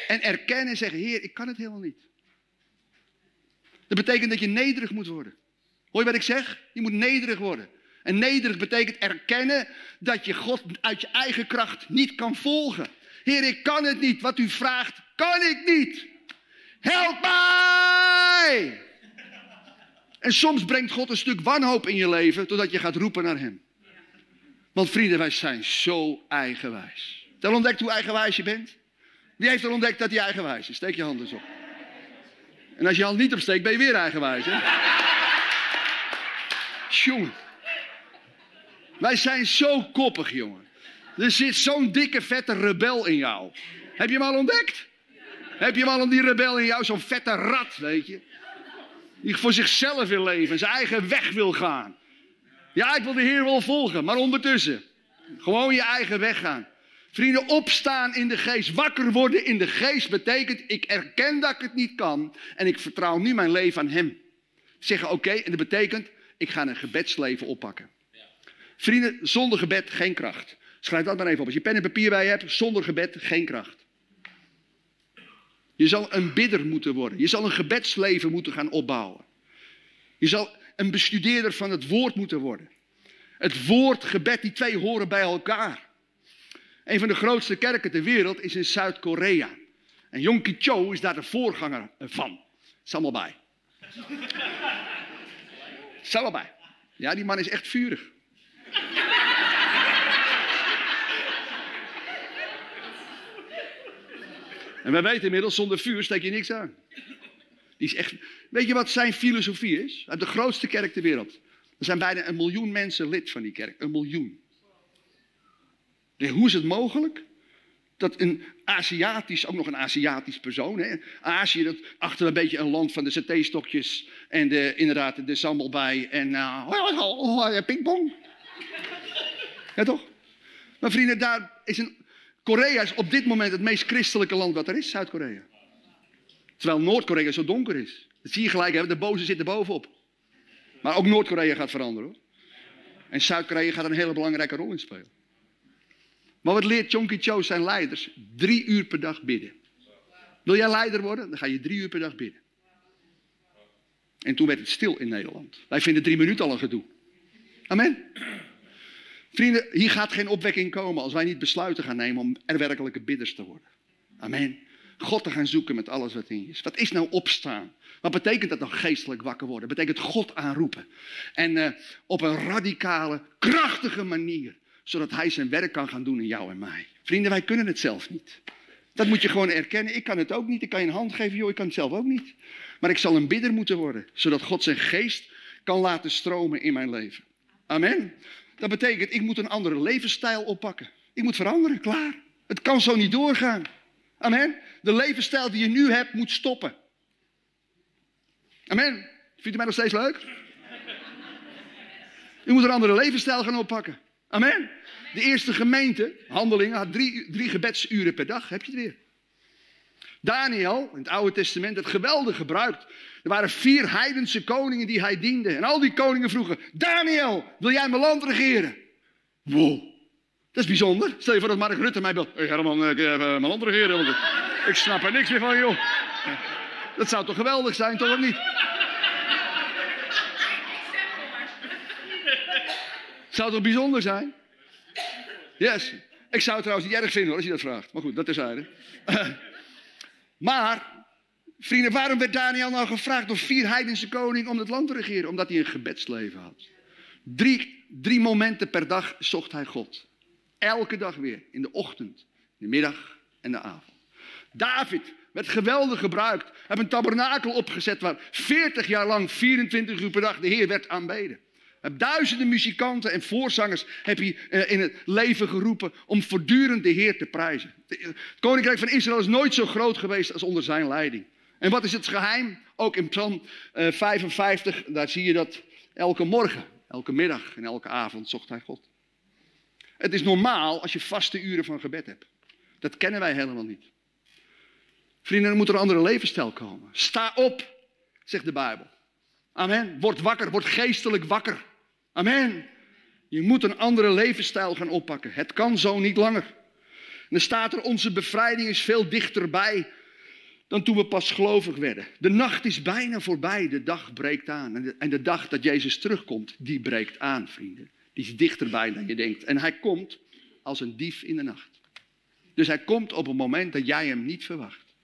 En erkennen en zeggen, Heer, ik kan het helemaal niet. Dat betekent dat je nederig moet worden. Hoor je wat ik zeg? Je moet nederig worden. En nederig betekent erkennen dat je God uit je eigen kracht niet kan volgen. Heer, ik kan het niet. Wat u vraagt, kan ik niet. Help mij! En soms brengt God een stuk wanhoop in je leven, totdat je gaat roepen naar Hem. Want vrienden, wij zijn zo eigenwijs. Al ontdekt hoe eigenwijs je bent? Wie heeft al ontdekt dat hij eigenwijs is? Steek je hand eens op. En als je hand niet opsteekt, ben je weer eigenwijs, hè? Wij zijn zo koppig, jongen. Er zit zo'n dikke, vette rebel in jou. Heb je hem al ontdekt? Heb je hem al die rebel in jou? Zo'n vette rat, weet je? Die voor zichzelf wil leven, zijn eigen weg wil gaan. Ja, ik wil de Heer wel volgen, maar ondertussen. Gewoon je eigen weg gaan. Vrienden, opstaan in de geest, wakker worden in de geest betekent, ik erken dat ik het niet kan en ik vertrouw nu mijn leven aan Hem. Zeggen oké, en dat betekent, ik ga een gebedsleven oppakken. Vrienden, zonder gebed geen kracht. Schrijf dat maar even op. Als je pen en papier bij je hebt, zonder gebed geen kracht. Je zal een bidder moeten worden. Je zal een gebedsleven moeten gaan opbouwen. Je zal een bestudeerder van het woord moeten worden. Het woord, gebed, die twee horen bij elkaar. Een van de grootste kerken ter wereld is in Zuid-Korea. En Yongki Cho is daar de voorganger van. Allemaal bij. Ja, die man is echt vurig. En wij weten inmiddels, zonder vuur steek je niks aan. Die is echt, weet je wat zijn filosofie is? De grootste kerk ter wereld. Er zijn bijna een miljoen mensen lid van die kerk. Een miljoen. hoe is het mogelijk? Dat een Aziatisch, ook nog een Aziatisch persoon. Hè? Azië, dat achter een beetje een land van de satéstokjes. En de, inderdaad de sambalbij. En uh, pingpong. Ja toch? Maar vrienden, daar is een Korea is op dit moment het meest christelijke land wat er is, Zuid-Korea. Terwijl Noord-Korea zo donker is. Dat zie je gelijk, de boze zit er bovenop. Maar ook Noord-Korea gaat veranderen hoor. En Zuid-Korea gaat een hele belangrijke rol in spelen. Maar wat leert Chonky Cho zijn leiders? Drie uur per dag bidden. Wil jij leider worden? Dan ga je drie uur per dag bidden. En toen werd het stil in Nederland. Wij vinden drie minuten al een gedoe. Amen. Vrienden, hier gaat geen opwekking komen als wij niet besluiten gaan nemen om er werkelijke bidders te worden. Amen. God te gaan zoeken met alles wat in je is. Wat is nou opstaan? Wat betekent dat nou geestelijk wakker worden? Betekent God aanroepen. En uh, op een radicale, krachtige manier. Zodat Hij zijn werk kan gaan doen in jou en mij. Vrienden, wij kunnen het zelf niet. Dat moet je gewoon erkennen. Ik kan het ook niet. Ik kan je een hand geven, joh, ik kan het zelf ook niet. Maar ik zal een bidder moeten worden. Zodat God zijn geest kan laten stromen in mijn leven. Amen. Dat betekent, ik moet een andere levensstijl oppakken. Ik moet veranderen, klaar. Het kan zo niet doorgaan. Amen. De levensstijl die je nu hebt, moet stoppen. Amen. Vindt u mij nog steeds leuk? U moet een andere levensstijl gaan oppakken. Amen. De eerste gemeente, handelingen, had drie, drie gebedsuren per dag. Heb je het weer? Daniel, in het Oude Testament, het geweldig gebruikt. Er waren vier heidense koningen die hij diende. En al die koningen vroegen: Daniel, wil jij mijn land regeren? Wow, dat is bijzonder. Stel je voor dat Mark Rutte mij belt. Hey Herman, ik heb mijn land regeren. Ik snap er niks meer van, joh. Dat zou toch geweldig zijn, toch of niet? Zou toch bijzonder zijn? Yes. Ik zou het trouwens niet erg vinden hoor, als je dat vraagt. Maar goed, dat is hij. Maar, vrienden, waarom werd Daniel nou gevraagd door vier heidense koningen om het land te regeren? Omdat hij een gebedsleven had. Drie, drie momenten per dag zocht hij God. Elke dag weer. In de ochtend, de middag en de avond. David werd geweldig gebruikt. Heeft een tabernakel opgezet waar 40 jaar lang, 24 uur per dag, de Heer werd aanbeden. Heb duizenden muzikanten en voorzangers heb je eh, in het leven geroepen om voortdurend de Heer te prijzen. Het koninkrijk van Israël is nooit zo groot geweest als onder zijn leiding. En wat is het geheim? Ook in Psalm 55, eh, daar zie je dat elke morgen, elke middag en elke avond zocht hij God. Het is normaal als je vaste uren van gebed hebt. Dat kennen wij helemaal niet. Vrienden, er moet een andere levensstijl komen. Sta op, zegt de Bijbel. Amen. Word wakker, word geestelijk wakker. Amen. Je moet een andere levensstijl gaan oppakken. Het kan zo niet langer. En dan staat er, onze bevrijding is veel dichterbij dan toen we pas gelovig werden. De nacht is bijna voorbij, de dag breekt aan. En de, en de dag dat Jezus terugkomt, die breekt aan, vrienden. Die is dichterbij dan je denkt. En hij komt als een dief in de nacht. Dus hij komt op een moment dat jij hem niet verwacht.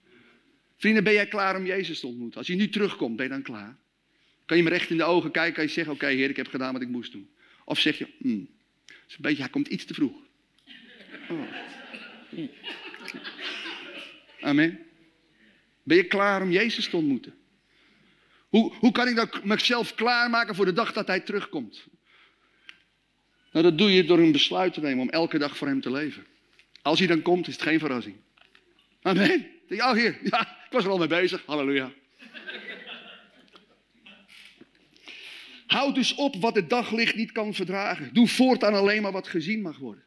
Vrienden, ben jij klaar om Jezus te ontmoeten? Als je nu terugkomt, ben je dan klaar? Kan je me recht in de ogen kijken en je zeggen, oké heer, ik heb gedaan wat ik moest doen. Of zeg je, hmm, is een beetje, hij komt iets te vroeg. Oh. Amen. Ben je klaar om Jezus te ontmoeten? Hoe, hoe kan ik dan mezelf klaarmaken voor de dag dat hij terugkomt? Nou, dat doe je door een besluit te nemen om elke dag voor hem te leven. Als hij dan komt, is het geen verrassing. Amen. Ja, hier. Ja, ik was er al mee bezig. Halleluja. Houd dus op wat het daglicht niet kan verdragen. Doe voortaan alleen maar wat gezien mag worden.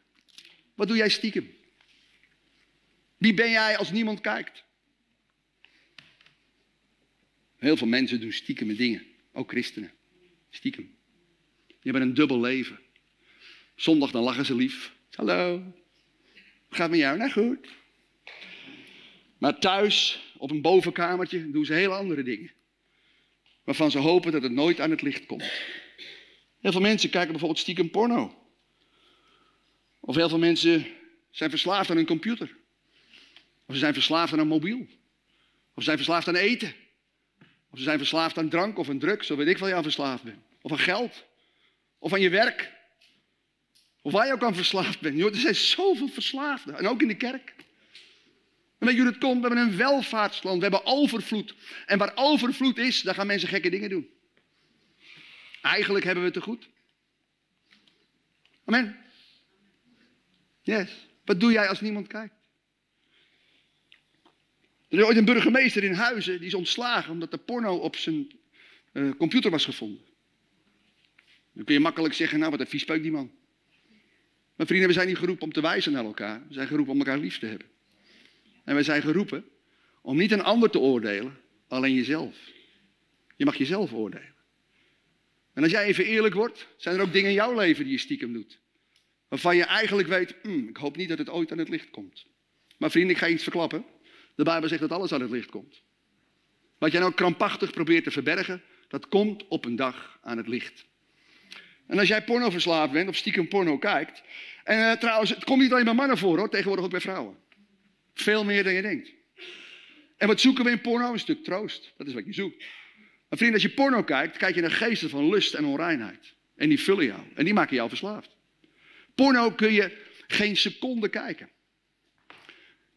Wat doe jij stiekem? Wie ben jij als niemand kijkt? Heel veel mensen doen stiekeme dingen. Ook christenen. Stiekem. Die hebben een dubbel leven. Zondag dan lachen ze lief. Hallo. Gaat met jou? Nou goed. Maar thuis, op een bovenkamertje, doen ze heel andere dingen. Waarvan ze hopen dat het nooit aan het licht komt. Heel veel mensen kijken bijvoorbeeld stiekem porno. Of heel veel mensen zijn verslaafd aan een computer. Of ze zijn verslaafd aan een mobiel. Of ze zijn verslaafd aan eten. Of ze zijn verslaafd aan drank of aan drugs, of weet ik wat je aan verslaafd bent. Of aan geld. Of aan je werk. Of waar je ook aan verslaafd bent. er zijn zoveel verslaafden. En ook in de kerk. En weet hoe het komt? We hebben een welvaartsland. We hebben overvloed. En waar overvloed is, daar gaan mensen gekke dingen doen. Eigenlijk hebben we het te goed. Amen. Yes. Wat doe jij als niemand kijkt? Er is ooit een burgemeester in Huizen, die is ontslagen omdat de porno op zijn uh, computer was gevonden. Dan kun je makkelijk zeggen, nou wat een viespeuk die man. Maar vrienden, we zijn niet geroepen om te wijzen naar elkaar. We zijn geroepen om elkaar lief te hebben. En we zijn geroepen om niet een ander te oordelen, alleen jezelf. Je mag jezelf oordelen. En als jij even eerlijk wordt, zijn er ook dingen in jouw leven die je stiekem doet. Waarvan je eigenlijk weet, hmm, ik hoop niet dat het ooit aan het licht komt. Maar vrienden, ik ga iets verklappen. De Bijbel zegt dat alles aan het licht komt. Wat jij nou krampachtig probeert te verbergen, dat komt op een dag aan het licht. En als jij porno verslaafd bent of stiekem porno kijkt. En uh, trouwens, het komt niet alleen bij mannen voor hoor, tegenwoordig ook bij vrouwen. Veel meer dan je denkt. En wat zoeken we in porno? Een stuk troost. Dat is wat je zoekt. Maar vriend, als je porno kijkt, kijk je naar geesten van lust en onreinheid. En die vullen jou. En die maken jou verslaafd. Porno kun je geen seconde kijken.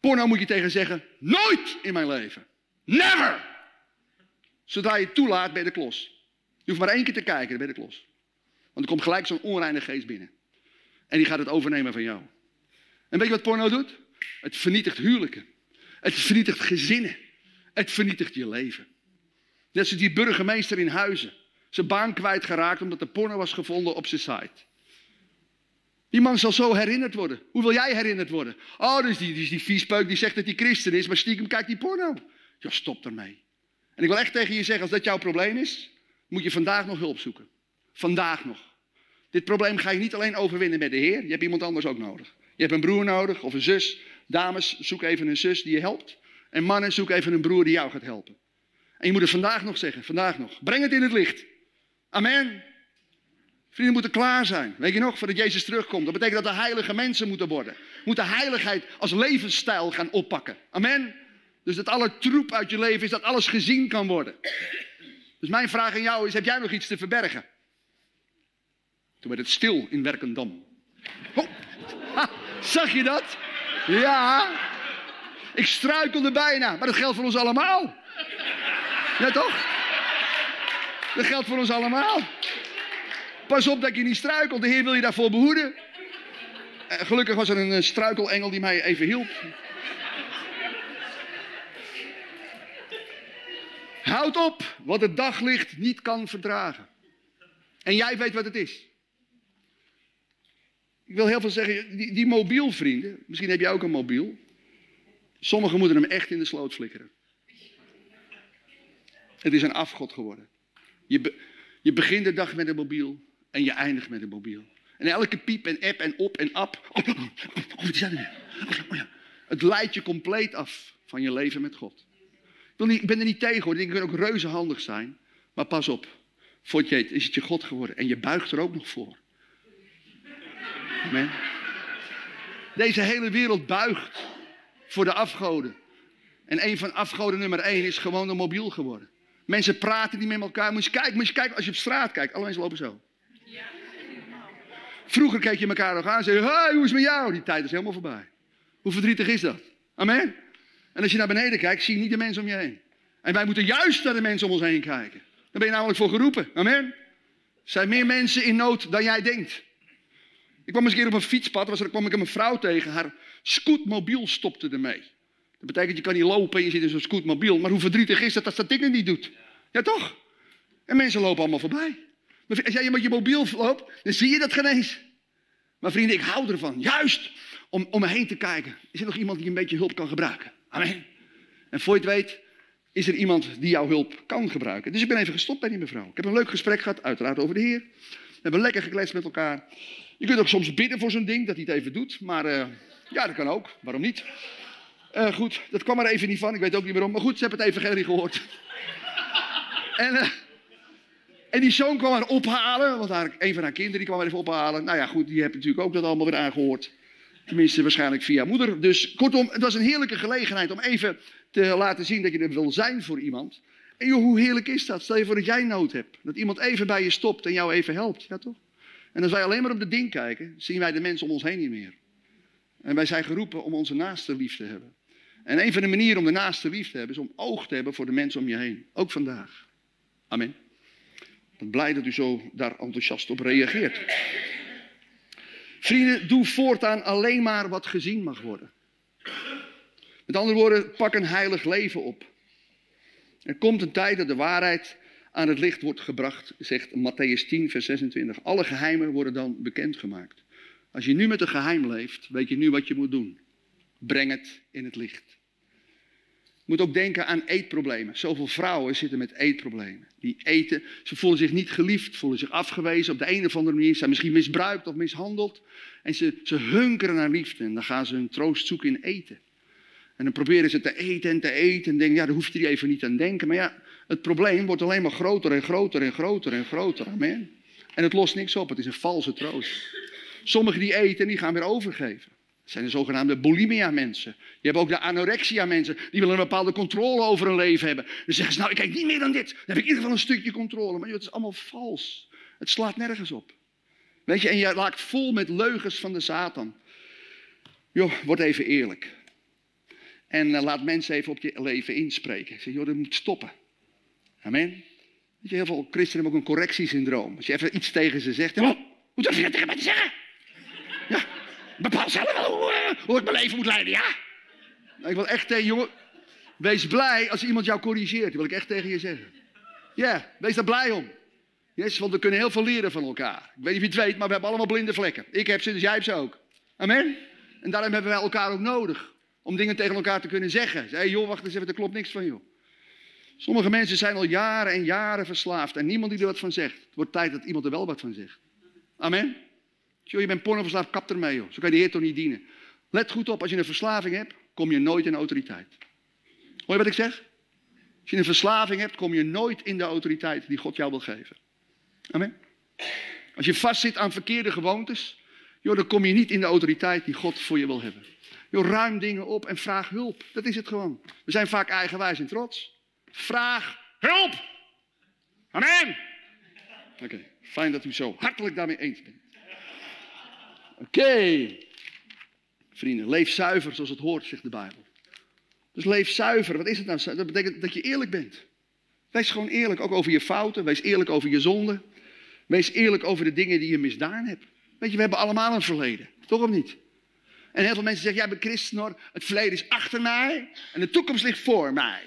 Porno moet je tegen zeggen, nooit in mijn leven. Never! Zodra je het toelaat, ben je de klos. Je hoeft maar één keer te kijken, dan ben je de klos. Want er komt gelijk zo'n onreine geest binnen. En die gaat het overnemen van jou. En weet je wat porno doet? Het vernietigt huwelijken. Het vernietigt gezinnen. Het vernietigt je leven. Net zoals die burgemeester in Huizen. Zijn baan kwijtgeraakt omdat er porno was gevonden op zijn site. Die man zal zo herinnerd worden. Hoe wil jij herinnerd worden? Oh, dus die, die, die viespeuk die zegt dat hij christen is, maar stiekem kijkt die porno. Ja, stop ermee. En ik wil echt tegen je zeggen, als dat jouw probleem is, moet je vandaag nog hulp zoeken. Vandaag nog. Dit probleem ga je niet alleen overwinnen met de Heer, je hebt iemand anders ook nodig. Je hebt een broer nodig of een zus. Dames, zoek even een zus die je helpt. En mannen, zoek even een broer die jou gaat helpen. En je moet het vandaag nog zeggen, vandaag nog. Breng het in het licht. Amen. Vrienden moeten klaar zijn. Weet je nog, voordat Jezus terugkomt. Dat betekent dat er heilige mensen moeten worden. Moeten heiligheid als levensstijl gaan oppakken. Amen. Dus dat alle troep uit je leven is, dat alles gezien kan worden. Dus mijn vraag aan jou is, heb jij nog iets te verbergen? Toen werd het stil in Werkendam. Oh. Zag je dat? Ja. Ik struikelde bijna, maar dat geldt voor ons allemaal. Ja toch? Dat geldt voor ons allemaal. Pas op dat je niet struikelt. De Heer wil je daarvoor behoeden. En eh, gelukkig was er een struikelengel die mij even hielp. Houd op wat het daglicht niet kan verdragen. En jij weet wat het is. Ik wil heel veel zeggen, die, die mobielvrienden, misschien heb jij ook een mobiel. Sommigen moeten hem echt in de sloot flikkeren. Het is een afgod geworden. Je, je begint de dag met een mobiel en je eindigt met een mobiel. En elke piep en app en op en ap. Oh, oh, oh, ja. Het leidt je compleet af van je leven met God. Ik, ben er niet tegen hoor. Ik kan ook reuze handig zijn. Maar pas op. Voordat je het, is het je God geworden. En je buigt er ook nog voor. Amen. Deze hele wereld buigt voor de afgoden. En een van afgoden nummer één is gewoon een mobiel geworden. Mensen praten niet met elkaar. Moet je kijken, moet je kijken als je op straat kijkt. Alle mensen lopen zo. Vroeger keek je elkaar nog aan en zei hey, hoe is het met jou? Die tijd is helemaal voorbij. Hoe verdrietig is dat? Amen? En als je naar beneden kijkt, zie je niet de mensen om je heen. En wij moeten juist naar de mensen om ons heen kijken. Daar ben je namelijk voor geroepen. Amen? Er zijn meer mensen in nood dan jij denkt. Ik kwam eens een keer op een fietspad, was er, kwam ik een vrouw tegen. Haar scootmobiel stopte ermee. Dat betekent, je kan niet lopen en je zit in zo'n scootmobiel. Maar hoe verdrietig is dat als dat dingen niet doet? Ja, toch? En mensen lopen allemaal voorbij. Maar als jij met je mobiel loopt, dan zie je dat geen eens. Maar vrienden, ik hou ervan. Juist om, om me heen te kijken. Is er nog iemand die een beetje hulp kan gebruiken? Amen. En voor je het weet, is er iemand die jouw hulp kan gebruiken. Dus ik ben even gestopt bij die mevrouw. Ik heb een leuk gesprek gehad, uiteraard over de Heer. Hebben lekker gekletst met elkaar. Je kunt ook soms bidden voor zo'n ding, dat hij het even doet. Maar uh, ja, dat kan ook. Waarom niet? Uh, goed, dat kwam er even niet van. Ik weet ook niet waarom. Maar goed, ze hebben het even niet gehoord. en, uh, en die zoon kwam haar ophalen. Want een van haar kinderen die kwam haar even ophalen. Nou ja, goed, die heeft natuurlijk ook dat allemaal weer aangehoord. Tenminste, waarschijnlijk via moeder. Dus kortom, het was een heerlijke gelegenheid om even te laten zien dat je er wil zijn voor iemand. En joh, hoe heerlijk is dat? Stel je voor dat jij nood hebt. Dat iemand even bij je stopt en jou even helpt. Ja, toch? En als wij alleen maar op de ding kijken, zien wij de mensen om ons heen niet meer. En wij zijn geroepen om onze naaste lief te hebben. En een van de manieren om de naaste lief te hebben, is om oog te hebben voor de mensen om je heen. Ook vandaag. Amen. Ik ben blij dat u zo daar enthousiast op reageert. Vrienden, doe voortaan alleen maar wat gezien mag worden. Met andere woorden, pak een heilig leven op. Er komt een tijd dat de waarheid aan het licht wordt gebracht, zegt Matthäus 10, vers 26. Alle geheimen worden dan bekendgemaakt. Als je nu met een geheim leeft, weet je nu wat je moet doen. Breng het in het licht. Je moet ook denken aan eetproblemen. Zoveel vrouwen zitten met eetproblemen. Die eten, ze voelen zich niet geliefd, voelen zich afgewezen op de een of andere manier. Zijn misschien misbruikt of mishandeld. En ze, ze hunkeren naar liefde en dan gaan ze hun troost zoeken in eten. En dan proberen ze te eten en te eten en denken, ja, daar hoef je er even niet aan denken. Maar ja, het probleem wordt alleen maar groter en groter en groter en groter. Amen. En het lost niks op, het is een valse troost. Sommigen die eten en die gaan weer overgeven. Dat zijn de zogenaamde bulimia-mensen. Je hebt ook de anorexia-mensen. Die willen een bepaalde controle over hun leven hebben. Dan zeggen ze, nou, ik kijk niet meer dan dit. Dan heb ik in ieder geval een stukje controle. Maar joh, het is allemaal vals. Het slaat nergens op. Weet je, en je raakt vol met leugens van de Satan. Joh, word even eerlijk. En uh, laat mensen even op je leven inspreken. Zeg, joh, dat moet stoppen. Amen. Weet je, heel veel christenen hebben ook een correctiesyndroom. Als je even iets tegen ze zegt, hoe durf je dat tegen mij te zeggen? Ja, bepaal zelf hoe, uh, hoe ik mijn leven moet leiden, ja? Nou, ik wil echt tegen jongen, wees blij als iemand jou corrigeert. Dat wil ik echt tegen je zeggen. Ja, wees daar blij om. Yes, want we kunnen heel veel leren van elkaar. Ik weet niet of je het weet, maar we hebben allemaal blinde vlekken. Ik heb ze, dus jij hebt ze ook. Amen? En daarom hebben wij elkaar ook nodig. Om dingen tegen elkaar te kunnen zeggen. Hey, joh, wacht eens even, er klopt niks van joh. Sommige mensen zijn al jaren en jaren verslaafd en niemand die er wat van zegt. Het wordt tijd dat iemand er wel wat van zegt. Amen? Joh, je bent pornoverslaafd, kap ermee joh. Zo kan je de Heer toch niet dienen. Let goed op, als je een verslaving hebt, kom je nooit in autoriteit. Hoor je wat ik zeg? Als je een verslaving hebt, kom je nooit in de autoriteit die God jou wil geven. Amen? Als je vastzit aan verkeerde gewoontes, joh, dan kom je niet in de autoriteit die God voor je wil hebben. Ruim dingen op en vraag hulp. Dat is het gewoon. We zijn vaak eigenwijs en trots. Vraag hulp. Amen. Oké, fijn dat u zo hartelijk daarmee eens bent. Oké. Vrienden, leef zuiver zoals het hoort, zegt de Bijbel. Dus leef zuiver. Wat is het nou? Dat betekent dat je eerlijk bent. Wees gewoon eerlijk, ook over je fouten. Wees eerlijk over je zonden. Wees eerlijk over de dingen die je misdaan hebt. Weet je, we hebben allemaal een verleden. Toch of niet? En heel veel mensen zeggen, jij bent christen hoor. Het verleden is achter mij en de toekomst ligt voor mij.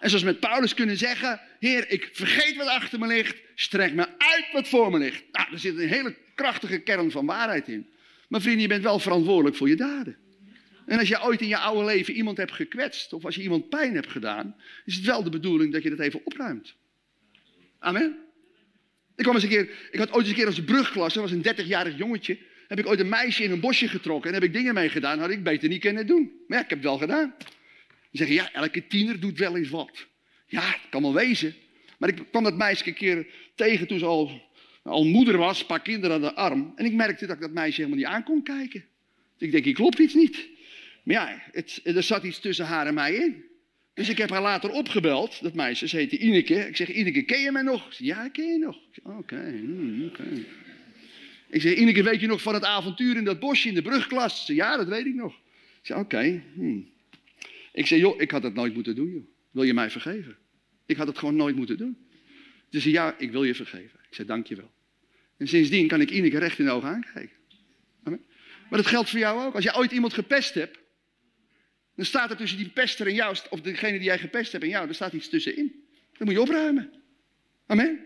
En zoals met Paulus kunnen zeggen, Heer, ik vergeet wat achter me ligt, strek me uit wat voor me ligt. Nou, er zit een hele krachtige kern van waarheid in. Maar vrienden, je bent wel verantwoordelijk voor je daden. En als je ooit in je oude leven iemand hebt gekwetst, of als je iemand pijn hebt gedaan, is het wel de bedoeling dat je dat even opruimt. Amen. Ik, kwam eens een keer, ik had ooit eens een keer als brugklas, dat was een 30-jarig jongetje, heb ik ooit een meisje in een bosje getrokken en heb ik dingen mee gedaan, had ik beter niet kunnen doen. Maar ja, ik heb het wel gedaan. Dan zeggen, ja, elke tiener doet wel eens wat. Ja, het kan wel wezen. Maar ik kwam dat meisje een keer tegen toen ze al, al moeder was, een paar kinderen aan de arm. En ik merkte dat ik dat meisje helemaal niet aan kon kijken. Dus ik denk, hier klopt iets niet. Maar ja, het, er zat iets tussen haar en mij in. Dus ik heb haar later opgebeld, dat meisje, ze heette Ineke. Ik zeg, Ineke, ken je mij nog? Zeg, ja, ik ken je nog. Oké, hmm, oké. Ik zeg, Ineke, weet je nog van het avontuur in dat bosje in de brugklas? Ze zei, ja, dat weet ik nog. Ik zeg, oké. Hmm. Ik zeg, joh, ik had dat nooit moeten doen, joh. Wil je mij vergeven? Ik had het gewoon nooit moeten doen. Ze zei, ja, ik wil je vergeven. Ik zei, dank je wel. En sindsdien kan ik Ineke recht in de ogen aankijken. Amen. Maar dat geldt voor jou ook. Als je ooit iemand gepest hebt, dan staat er tussen die pester en jou, of degene die jij gepest hebt en jou, er staat iets tussenin. Dan moet je opruimen. Amen.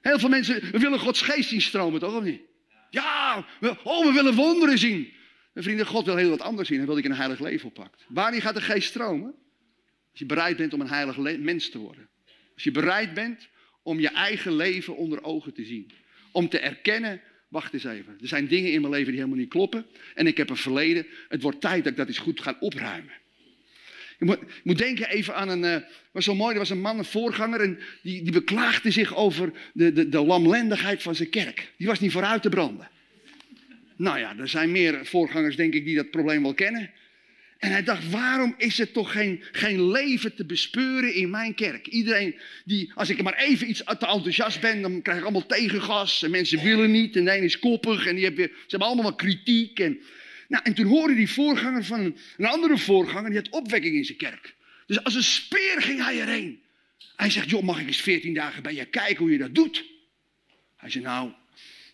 Heel veel mensen, willen Gods geest zien stromen, toch of niet? Ja, we, oh, we willen wonderen zien. Mijn vrienden, God wil heel wat anders zien. Hij wil dat ik een heilig leven oppakt. Wanneer gaat de geest stromen? Als je bereid bent om een heilig mens te worden. Als je bereid bent om je eigen leven onder ogen te zien. Om te erkennen, wacht eens even. Er zijn dingen in mijn leven die helemaal niet kloppen. En ik heb een verleden. Het wordt tijd dat ik dat eens goed ga opruimen. Je moet, denken even aan een, uh, was zo mooi, er was een man, een voorganger, en die, die beklaagde zich over de, de, de lamlendigheid van zijn kerk. Die was niet vooruit te branden. Nou ja, er zijn meer voorgangers, denk ik, die dat probleem wel kennen. En hij dacht, waarom is er toch geen, geen leven te bespeuren in mijn kerk? Iedereen die, als ik maar even iets te enthousiast ben, dan krijg ik allemaal tegengas. En mensen willen niet, en de een is koppig, en die ze hebben allemaal kritiek. En, nou, en toen hoorde die voorganger van een, andere voorganger, die had opwekking in zijn kerk. Dus als een speer ging hij erheen. Hij zegt, joh, mag ik eens veertien dagen bij je kijken hoe je dat doet? Hij zei, nou,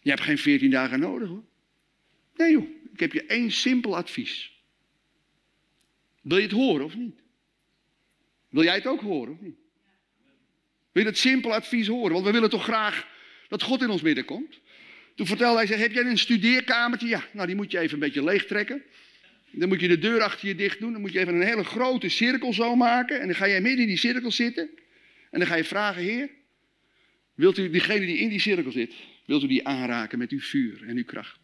je hebt geen veertien dagen nodig hoor. Nee joh, ik heb je één simpel advies. Wil je het horen of niet? Wil jij het ook horen of niet? Wil je dat simpel advies horen? Want we willen toch graag dat God in ons midden komt. Toen vertelde hij, heb jij een studeerkamertje? Ja, nou die moet je even een beetje leeg trekken. Dan moet je de deur achter je dicht doen. Dan moet je even een hele grote cirkel zo maken. En dan ga jij midden in die cirkel zitten. En dan ga je vragen, Heer, wilt u diegene die in die cirkel zit, wilt u die aanraken met uw vuur en uw kracht?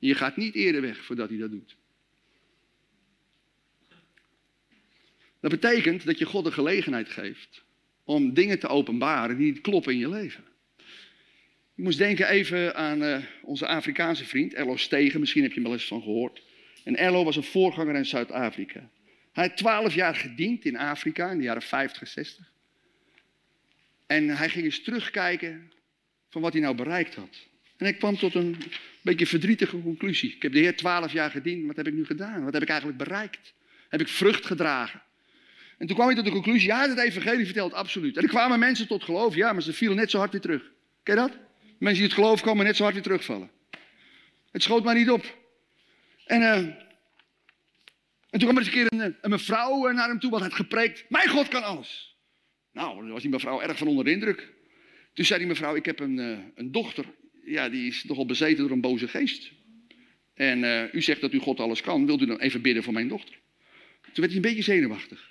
En je gaat niet eerder weg voordat hij dat doet. Dat betekent dat je God de gelegenheid geeft om dingen te openbaren die niet kloppen in je leven. Ik moest denken even aan uh, onze Afrikaanse vriend, Erlo Stegen. Misschien heb je hem wel eens van gehoord. En Erlo was een voorganger in Zuid-Afrika. Hij had twaalf jaar gediend in Afrika in de jaren 50, 60. En hij ging eens terugkijken van wat hij nou bereikt had. En ik kwam tot een beetje verdrietige conclusie. Ik heb de Heer twaalf jaar gediend. Wat heb ik nu gedaan? Wat heb ik eigenlijk bereikt? Heb ik vrucht gedragen? En toen kwam hij tot de conclusie, ja, het evangelie vertelt absoluut. En er kwamen mensen tot geloof, ja, maar ze vielen net zo hard weer terug. Ken je dat? Mensen die het geloof komen net zo hard weer terugvallen. Het schoot maar niet op. En, uh, en toen kwam er eens een keer een, mevrouw naar hem toe, wat had gepreekt. Mijn God kan alles. Nou, dan was die mevrouw erg van onder de indruk. Toen zei die mevrouw, ik heb een, uh, een dochter. Ja, die is nogal bezeten door een boze geest. En u zegt dat u God alles kan. Wilt u dan even bidden voor mijn dochter? Toen werd hij een beetje zenuwachtig.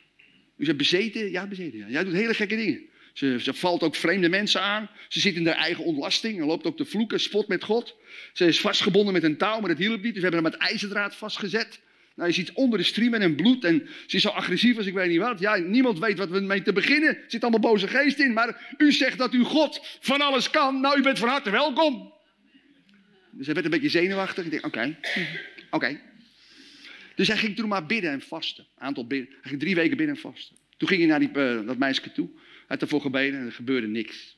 U zegt bezeten? Ja, bezeten. Ja. Jij doet hele gekke dingen. Ze, ze, valt ook vreemde mensen aan. Ze zit in haar eigen ontlasting en loopt ook te vloeken, spot met God. Ze is vastgebonden met een touw, maar dat hielp niet. Dus we hebben haar met ijzerdraad vastgezet. Nou, je ziet onder de striemen en bloed en ze is zo agressief als ik weet niet wat. Ja, niemand weet wat we mee te beginnen. Er zit allemaal boze geest in. Maar u zegt dat u God van alles kan. Nou, u bent van harte welkom. Dus hij werd een beetje zenuwachtig. Ik denk, oké, oké. Dus hij ging toen maar bidden en vasten. Aantal bidden. Hij ging drie weken bidden en vasten. Toen ging hij naar die, uh, dat meisje toe. Had ervoor gebeden en er gebeurde niks.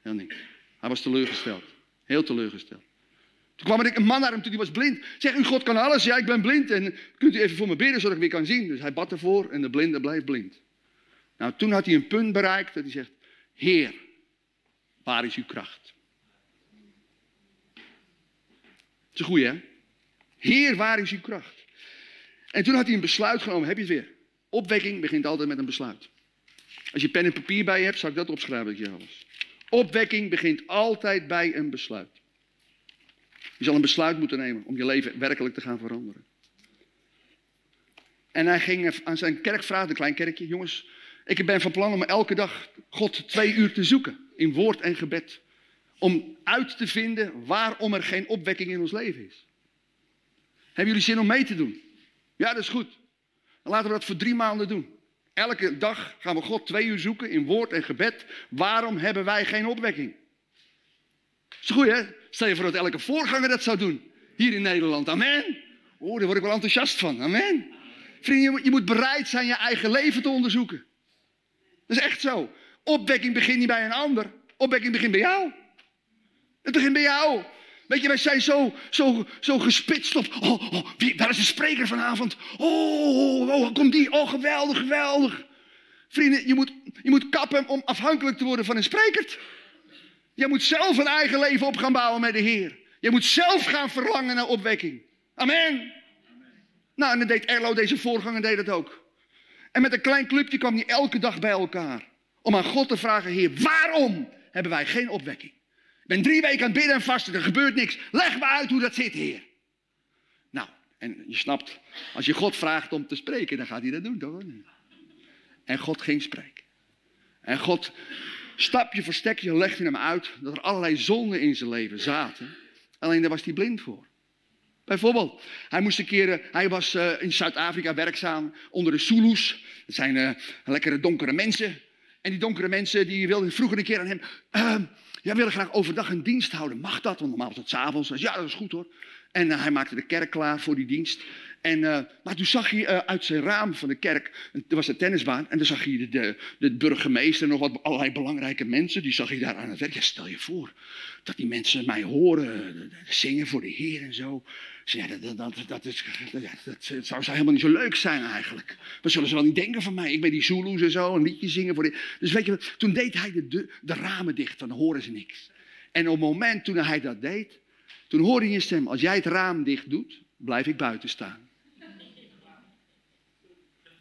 Heel niks. Hij was teleurgesteld. Heel teleurgesteld. Toen kwam er een man naar hem toe, die was blind. Zeg, u God kan alles. Ja, ik ben blind. En kunt u even voor me bidden, zodat ik weer kan zien? Dus hij bad ervoor en de blinde blijft blind. Nou, toen had hij een punt bereikt dat hij zegt, Heer, waar is uw kracht? Dat is een goeie, hè? Heer, waar is uw kracht? En toen had hij een besluit genomen. Heb je het weer? Opwekking begint altijd met een besluit. Als je pen en papier bij je hebt, zal ik dat opschrijven alles. Opwekking begint altijd bij een besluit. Je zal een besluit moeten nemen om je leven werkelijk te gaan veranderen. En hij ging aan zijn kerk vragen, een klein kerkje, jongens, ik ben van plan om elke dag God twee uur te zoeken in woord en gebed. om uit te vinden waarom er geen opwekking in ons leven is. Hebben jullie zin om mee te doen? Ja, dat is goed. Dan laten we dat voor drie maanden doen. Elke dag gaan we God twee uur zoeken in woord en gebed. Waarom hebben wij geen opwekking? Is goed, hè? Stel je voor dat elke voorganger dat zou doen. Hier in Nederland. Amen. Oh, daar word ik wel enthousiast van. Amen. Vrienden, je moet bereid zijn je eigen leven te onderzoeken. Dat is echt zo. Opwekking begint niet bij een ander. Opwekking begint bij jou. Het begint bij jou. Weet je, wij zijn zo, zo, zo gespitst op. Oh, oh, wie, waar is de spreker vanavond? Oh, oh, oh, komt die? Oh, geweldig, geweldig. Vrienden, je moet, je moet kappen om afhankelijk te worden van een spreker. Je moet zelf een eigen leven op gaan bouwen met de Heer. Je moet zelf gaan verlangen naar opwekking. Amen. Nou, en dan deed Erlo, deze voorganger, deed dat ook. En met een klein clubje kwam hij elke dag bij elkaar. Om aan God te vragen, Heer, waarom hebben wij geen opwekking? Ik ben drie weken aan het bidden en vasten, er gebeurt niks. Leg me uit hoe dat zit, Heer. Nou, en je snapt, als je God vraagt om te spreken, dan gaat hij dat doen, toch? En God ging spreken. En God, stapje voor stekje, legde hem uit dat er allerlei zonden in zijn leven zaten. Alleen daar was hij blind voor. Bijvoorbeeld, hij moest een keer, eh, hij was uh, in Zuid-Afrika werkzaam onder de Zulus. Dat zijn uh, lekkere donkere mensen. En die donkere mensen die wilden vroeger een keer aan hem, uh, jij willen graag overdag een dienst houden. Mag dat? Want normaal was het s'avonds. Ja, dat is goed hoor. En hij maakte de kerk klaar voor die dienst. En, uh, maar toen zag hij uh, uit zijn raam van de kerk, er was een tennisbaan, en dan zag hij de, de, de burgemeester en nog wat allerlei belangrijke mensen, die zag hij daar aan het werk. Stel je voor dat die mensen mij horen, zingen voor de Heer en zo. Ja, dat, dat, dat, dat, zou, zou helemaal niet zo leuk zijn eigenlijk. Wat zullen ze wel niet denken van mij? Ik ben die Zulus en zo, een liedje zingen voor de... Dus weet je, toen deed hij de, de, de ramen dicht, dan horen ze niks. En op het moment toen hij dat deed, toen hoorde je stem, als jij het raam dicht doet, blijf ik buiten staan.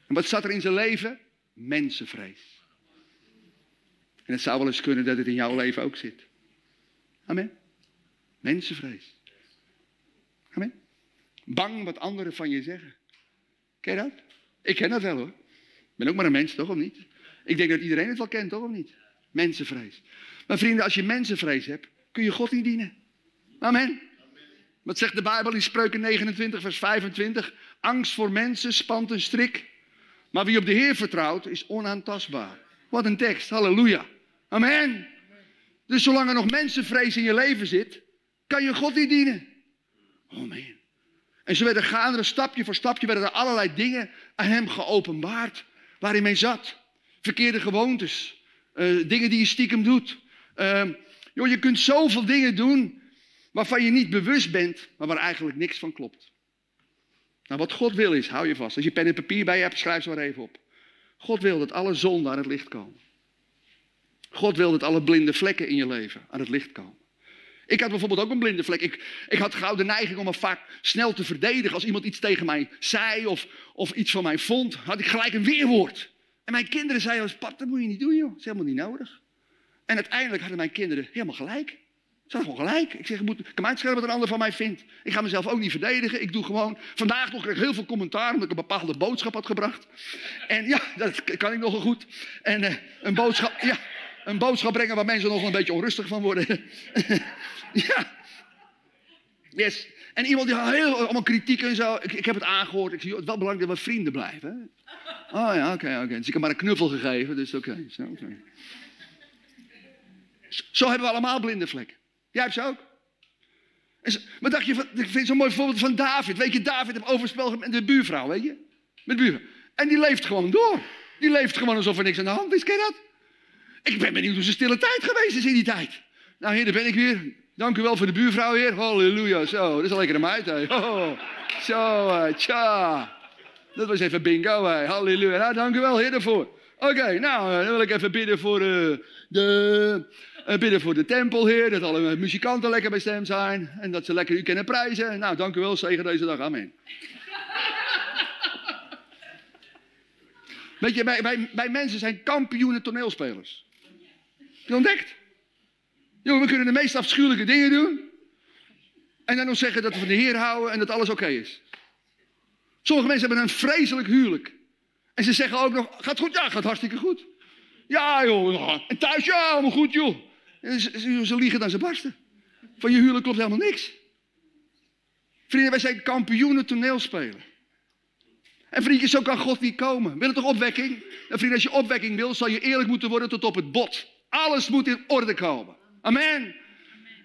En wat zat er in zijn leven? Mensenvrees. En het zou wel eens kunnen dat het in jouw leven ook zit. Amen. Mensenvrees. Amen. Bang wat anderen van je zeggen. Ken je dat? Ik ken dat wel hoor. Ik ben ook maar een mens, toch of niet? Ik denk dat iedereen het wel kent, toch of niet? Mensenvrees. Maar vrienden, als je mensenvrees hebt, kun je God niet dienen. Amen. Wat zegt de Bijbel in Spreuken 29, vers 25? Angst voor mensen spant een strik. Maar wie op de Heer vertrouwt, is onaantastbaar. Wat een tekst, halleluja. Amen. Dus zolang er nog mensenvrees in je leven zit, kan je God niet dienen. Man. En zo werden gaandere stapje voor stapje werden er allerlei dingen aan hem geopenbaard waar hij mee zat. Verkeerde gewoontes, uh, dingen die je stiekem doet. Uh, joh, je kunt zoveel dingen doen waarvan je niet bewust bent, maar waar eigenlijk niks van klopt. Nou, wat God wil is, hou je vast. Als je pen en papier bij je hebt, schrijf ze maar even op. God wil dat alle zonden aan het licht komen. God wil dat alle blinde vlekken in je leven aan het licht komen. Ik had bijvoorbeeld ook een blinde vlek. Ik, ik had gauw de neiging om me vaak snel te verdedigen. Als iemand iets tegen mij zei of, of iets van mij vond, had ik gelijk een weerwoord. En mijn kinderen zeiden als pap, dat moet je niet doen joh. Dat is helemaal niet nodig. En uiteindelijk hadden mijn kinderen helemaal gelijk. Ze hadden gewoon gelijk. Ik zeg, ik, moet, ik kan wat een ander van mij vindt. Ik ga mezelf ook niet verdedigen. Ik doe gewoon... Vandaag nog kreeg ik heel veel commentaar omdat ik een bepaalde boodschap had gebracht. En ja, dat kan ik nogal goed. En uh, een boodschap... Ja, een boodschap brengen waar mensen nog een beetje onrustig van worden. ja. Yes. En iemand die had heel, allemaal kritiek en zo. Ik, ik heb het aangehoord. Ik zie het wel belangrijk dat we vrienden blijven. Oh ja, oké, oké. Dus ik heb maar een knuffel gegeven, dus oké. Zo, zo hebben we allemaal blinde vlekken. Jij hebt ze ook. Wat dacht je van, ik vind zo'n mooi voorbeeld van David. Weet je, David heeft overspel met de buurvrouw, weet je? Met de buurvrouw. En die leeft gewoon door. Die leeft gewoon alsof er niks aan de hand is. Ken je dat? Ik ben benieuwd hoe zijn stille tijd geweest is in die tijd. Nou, heer, daar ben ik weer. Dank u wel voor de buurvrouw, heer. Halleluja. Zo, dat is al lekker een meid, hè. Oh, zo, uh, tja. Dat was even bingo, hè. Halleluja. Nou, dank u wel, heer, daarvoor. Oké, nou, dan wil ik even bidden voor uh, de... Uh, bidden voor de tempel, heer. Dat alle muzikanten lekker bij stem zijn. En dat ze lekker u kunnen prijzen. Nou, dank u wel. Zegen deze dag. Amen. Weet je, wij, wij mensen zijn kampioenen toneelspelers. Je ontdekt? Jongen, we kunnen de meest afschuwelijke dingen doen. En dan nog zeggen dat we van de Heer houden en dat alles oké is. Sommige mensen hebben een vreselijk huwelijk. En ze zeggen ook nog, gaat goed? Ja, gaat hartstikke goed. Ja joh, en thuis? Ja, allemaal goed joh. Ze, ze, liegen dan ze barsten. Van je huwelijk klopt helemaal niks. Vrienden, wij zijn kampioenen toneelspelen. En vriendjes, zo kan God niet komen. Wil het toch opwekking? En vrienden, als je opwekking wil, zal je eerlijk moeten worden tot op het bot. Alles moet in orde komen. Amen.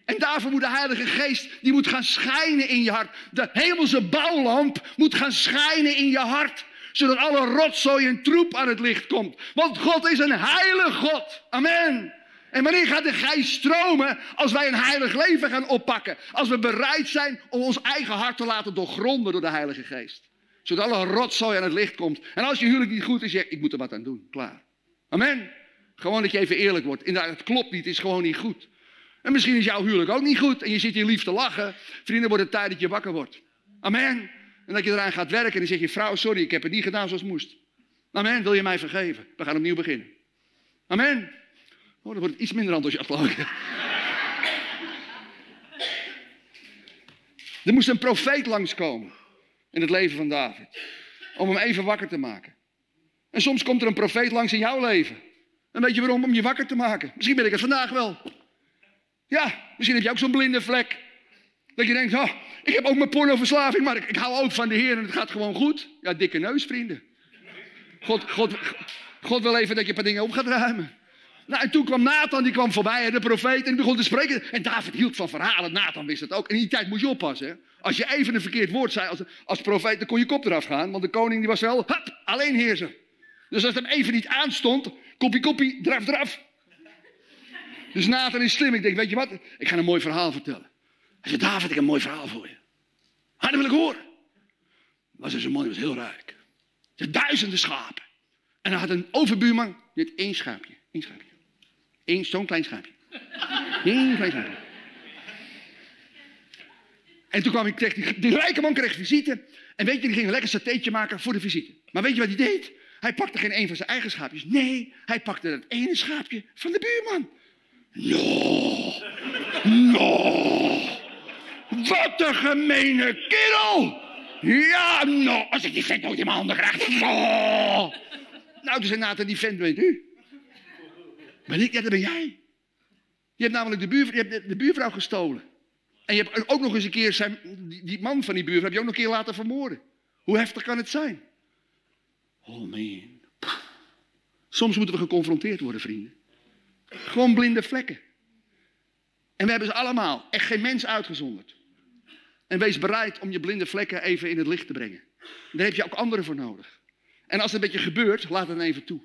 En daarvoor moet de Heilige Geest, die moet gaan schijnen in je hart. De hemelse bouwlamp moet gaan schijnen in je hart. Zodat alle rotzooi en troep aan het licht komt. Want God is een heilig God. Amen. En wanneer gaat de geest stromen? Als wij een heilig leven gaan oppakken. Als we bereid zijn om ons eigen hart te laten doorgronden door de Heilige Geest. Zodat alle rotzooi aan het licht komt. En als je huwelijk niet goed is, zeg ik moet er wat aan doen. Klaar. Amen. Gewoon dat je even eerlijk wordt. Inderdaad, het klopt niet, het is gewoon niet goed. En misschien is jouw huwelijk ook niet goed. En je zit hier lief te lachen. Vrienden, wordt het tijd dat je wakker wordt. Amen. En dat je eraan gaat werken. En dan zeg je, vrouw, sorry, ik heb het niet gedaan zoals het moest. Amen. Wil je mij vergeven? We gaan opnieuw beginnen. Amen. Oh, dan wordt het iets minder enthousiast. Er moest een profeet langskomen in het leven van David. Om hem even wakker te maken. En soms komt er een profeet langs in jouw leven. En weet je waarom? Om je wakker te maken. Misschien ben ik het vandaag wel. Ja, misschien heb je ook zo'n blinde vlek. Dat je denkt, oh, ik heb ook mijn pornoverslaving, maar ik, ik hou ook van de Heer en het gaat gewoon goed. Ja, dikke neus, vrienden. God, God, God wil even dat je een paar dingen op gaat ruimen. Nou, en toen kwam Nathan, die kwam voorbij, de profeet, en die begon te spreken. En David hield van verhalen, Nathan wist het ook. En in die tijd moest je oppassen. Hè? Als je even een verkeerd woord zei als, als profeet, dan kon je kop eraf gaan. Want de koning die was wel, hup, alleen heerser. Dus als het hem even niet aanstond, kopie, kopie, draf, draf. Dus Nathan is slim. Ik denk, weet je wat? Ik ga een mooi verhaal vertellen. Hij zei, David, ik heb een mooi verhaal voor je. Dat wil ik horen. Was dus een man, die was heel rijk. Hij had duizenden schapen. En hij had een overbuurman, die één schaapje. Eén schaapje. Eén zo'n klein schaapje. Eén klein schaapje. En toen kwam ik, kreeg die, rijke man kreeg visite. En weet je, die ging een lekker satéetje maken voor de visite. Maar weet je wat hij deed? Hij pakte geen een van zijn eigen schaapjes. Nee, hij pakte het ene schaapje van de buurman. No, no. Wat een gemene kerel. Ja, no. Als ik die vent nooit in mijn handen krijg. No. Nou, toen zei Nathan, die vent weet u. Ben ik? Ja, dat ben jij. Je hebt namelijk de, je hebt de, buurvrouw gestolen. En je hebt ook nog eens een keer zijn, die, man van die buurvrouw heb je ook nog een keer laten vermoorden. Hoe heftig kan het zijn? Oh man. Soms moeten we geconfronteerd worden, vrienden. Gewoon blinde vlekken. En we hebben ze allemaal. Echt geen mens uitgezonderd. En wees bereid om je blinde vlekken even in het licht te brengen. Daar heb je ook anderen voor nodig. En als het een beetje gebeurt, laat het even toe.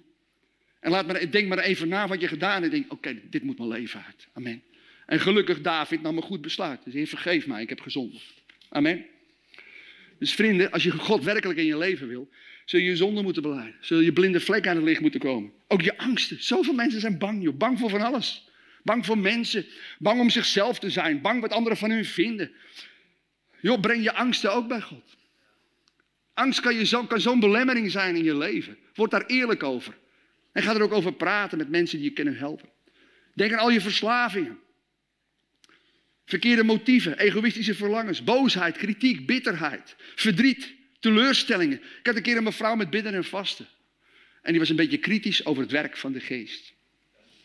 En laat maar, denk maar even na wat je gedaan hebt. En denk, oké, dit moet mijn leven uit. Amen. En gelukkig David nam een goed besluit. Dus Heer, vergeef mij, ik heb gezondigd. Amen. Dus vrienden, als je God werkelijk in je leven wil, zul je je zonde moeten beleiden. Zul je blinde vlek aan het licht moeten komen. Ook je angsten. Zoveel mensen zijn bang, joh. Bang voor van alles. Bang voor mensen. Bang om zichzelf te zijn. Bang wat anderen van hun vinden. Joh, breng je angsten ook bij God. Angst kan, je kan zo'n belemmering zijn in je leven. Word daar eerlijk over. En ga er ook over praten met mensen die je kunnen helpen. Denk aan al je verslavingen. Verkeerde motieven, egoïstische verlangens, boosheid, kritiek, bitterheid, verdriet, teleurstellingen. Ik had een keer een mevrouw met bidden en vasten. En die was een beetje kritisch over het werk van de geest.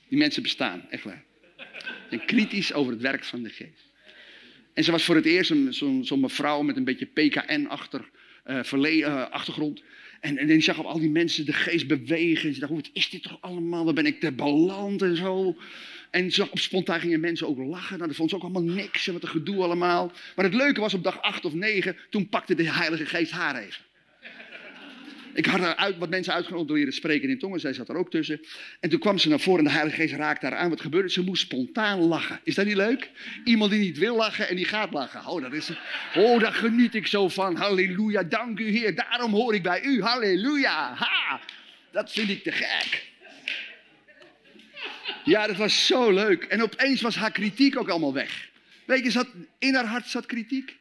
Die mensen bestaan, echt waar. En kritisch over het werk van de geest. En ze was voor het eerst zo'n zo mevrouw met een beetje PKN-achter, uh, uh, achtergrond. En, en die zag op al die mensen de geest bewegen. En ze dacht, wat is dit toch allemaal? Waar ben ik te beland en zo? En zag op spontaan gingen mensen ook lachen. Nou, dat vond ze ook allemaal niks en wat een gedoe allemaal. Maar het leuke was op dag acht of negen, toen pakte de Heilige Geest haar even. Ik had uit, wat mensen uitgenodigd door leren spreken in tongen. Zij zat er ook tussen. En toen kwam ze naar voren en de Heilige Geest raakte haar aan. Wat gebeurde? Ze moest spontaan lachen. Is dat niet leuk? Iemand die niet wil lachen en die gaat lachen. Oh, dat is, oh daar geniet ik zo van. Halleluja, dank u Heer. Daarom hoor ik bij u. Halleluja. Ha! Dat vind ik te gek. Ja, dat was zo leuk. En opeens was haar kritiek ook allemaal weg. Weet je, zat, in haar hart zat kritiek.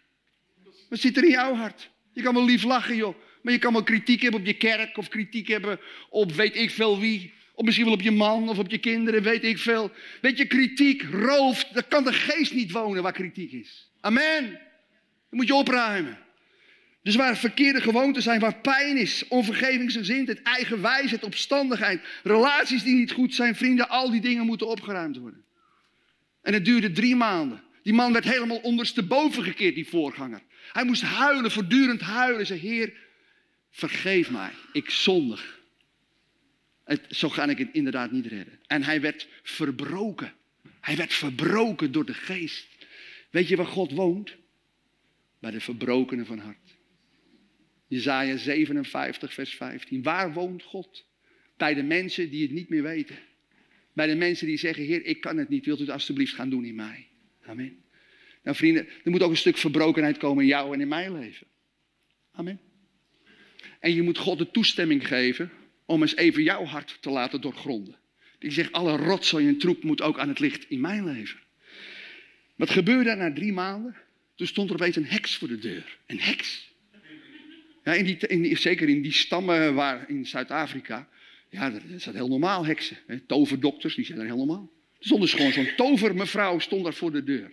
Wat zit er in jouw hart? Je kan wel lief lachen, joh. Maar je kan wel kritiek hebben op je kerk of kritiek hebben op weet ik veel wie. Of misschien wel op je man of op je kinderen, weet ik veel. Weet je, kritiek rooft. Dan kan de geest niet wonen waar kritiek is. Amen. Dan moet je opruimen. Dus waar verkeerde gewoonten zijn, waar pijn is, onvergevingsgezindheid, eigenwijsheid, opstandigheid, relaties die niet goed zijn, vrienden, al die dingen moeten opgeruimd worden. En het duurde drie maanden. Die man werd helemaal ondersteboven gekeerd, die voorganger. Hij moest huilen, voortdurend huilen. Zei, Heer, vergeef mij, ik zondig. Het, zo ga ik het inderdaad niet redden. En hij werd verbroken. Hij werd verbroken door de geest. Weet je waar God woont? Bij de verbrokenen van hart. Jezaja 57, vers 15. Waar woont God? Bij de mensen die het niet meer weten. Bij de mensen die zeggen, Heer, ik kan het niet. Wilt u het alstublieft gaan doen in mij? Amen. Nou vrienden, er moet ook een stuk verbrokenheid komen in jou en in mijn leven. Amen. En je moet God de toestemming geven om eens even jouw hart te laten doorgronden. Die zegt, alle rotzooi en troep moet ook aan het licht in mijn leven. Wat gebeurde er na drie maanden? Toen stond er opeens een heks voor de deur. Een heks. Ja, in die, in, zeker in die stammen waar in Zuid-Afrika. Ja, dat dat heel normaal, heksen. Hè? Toverdokters, die zijn er heel normaal. Er stond dus gewoon zo'n tovermevrouw stond daar voor de deur.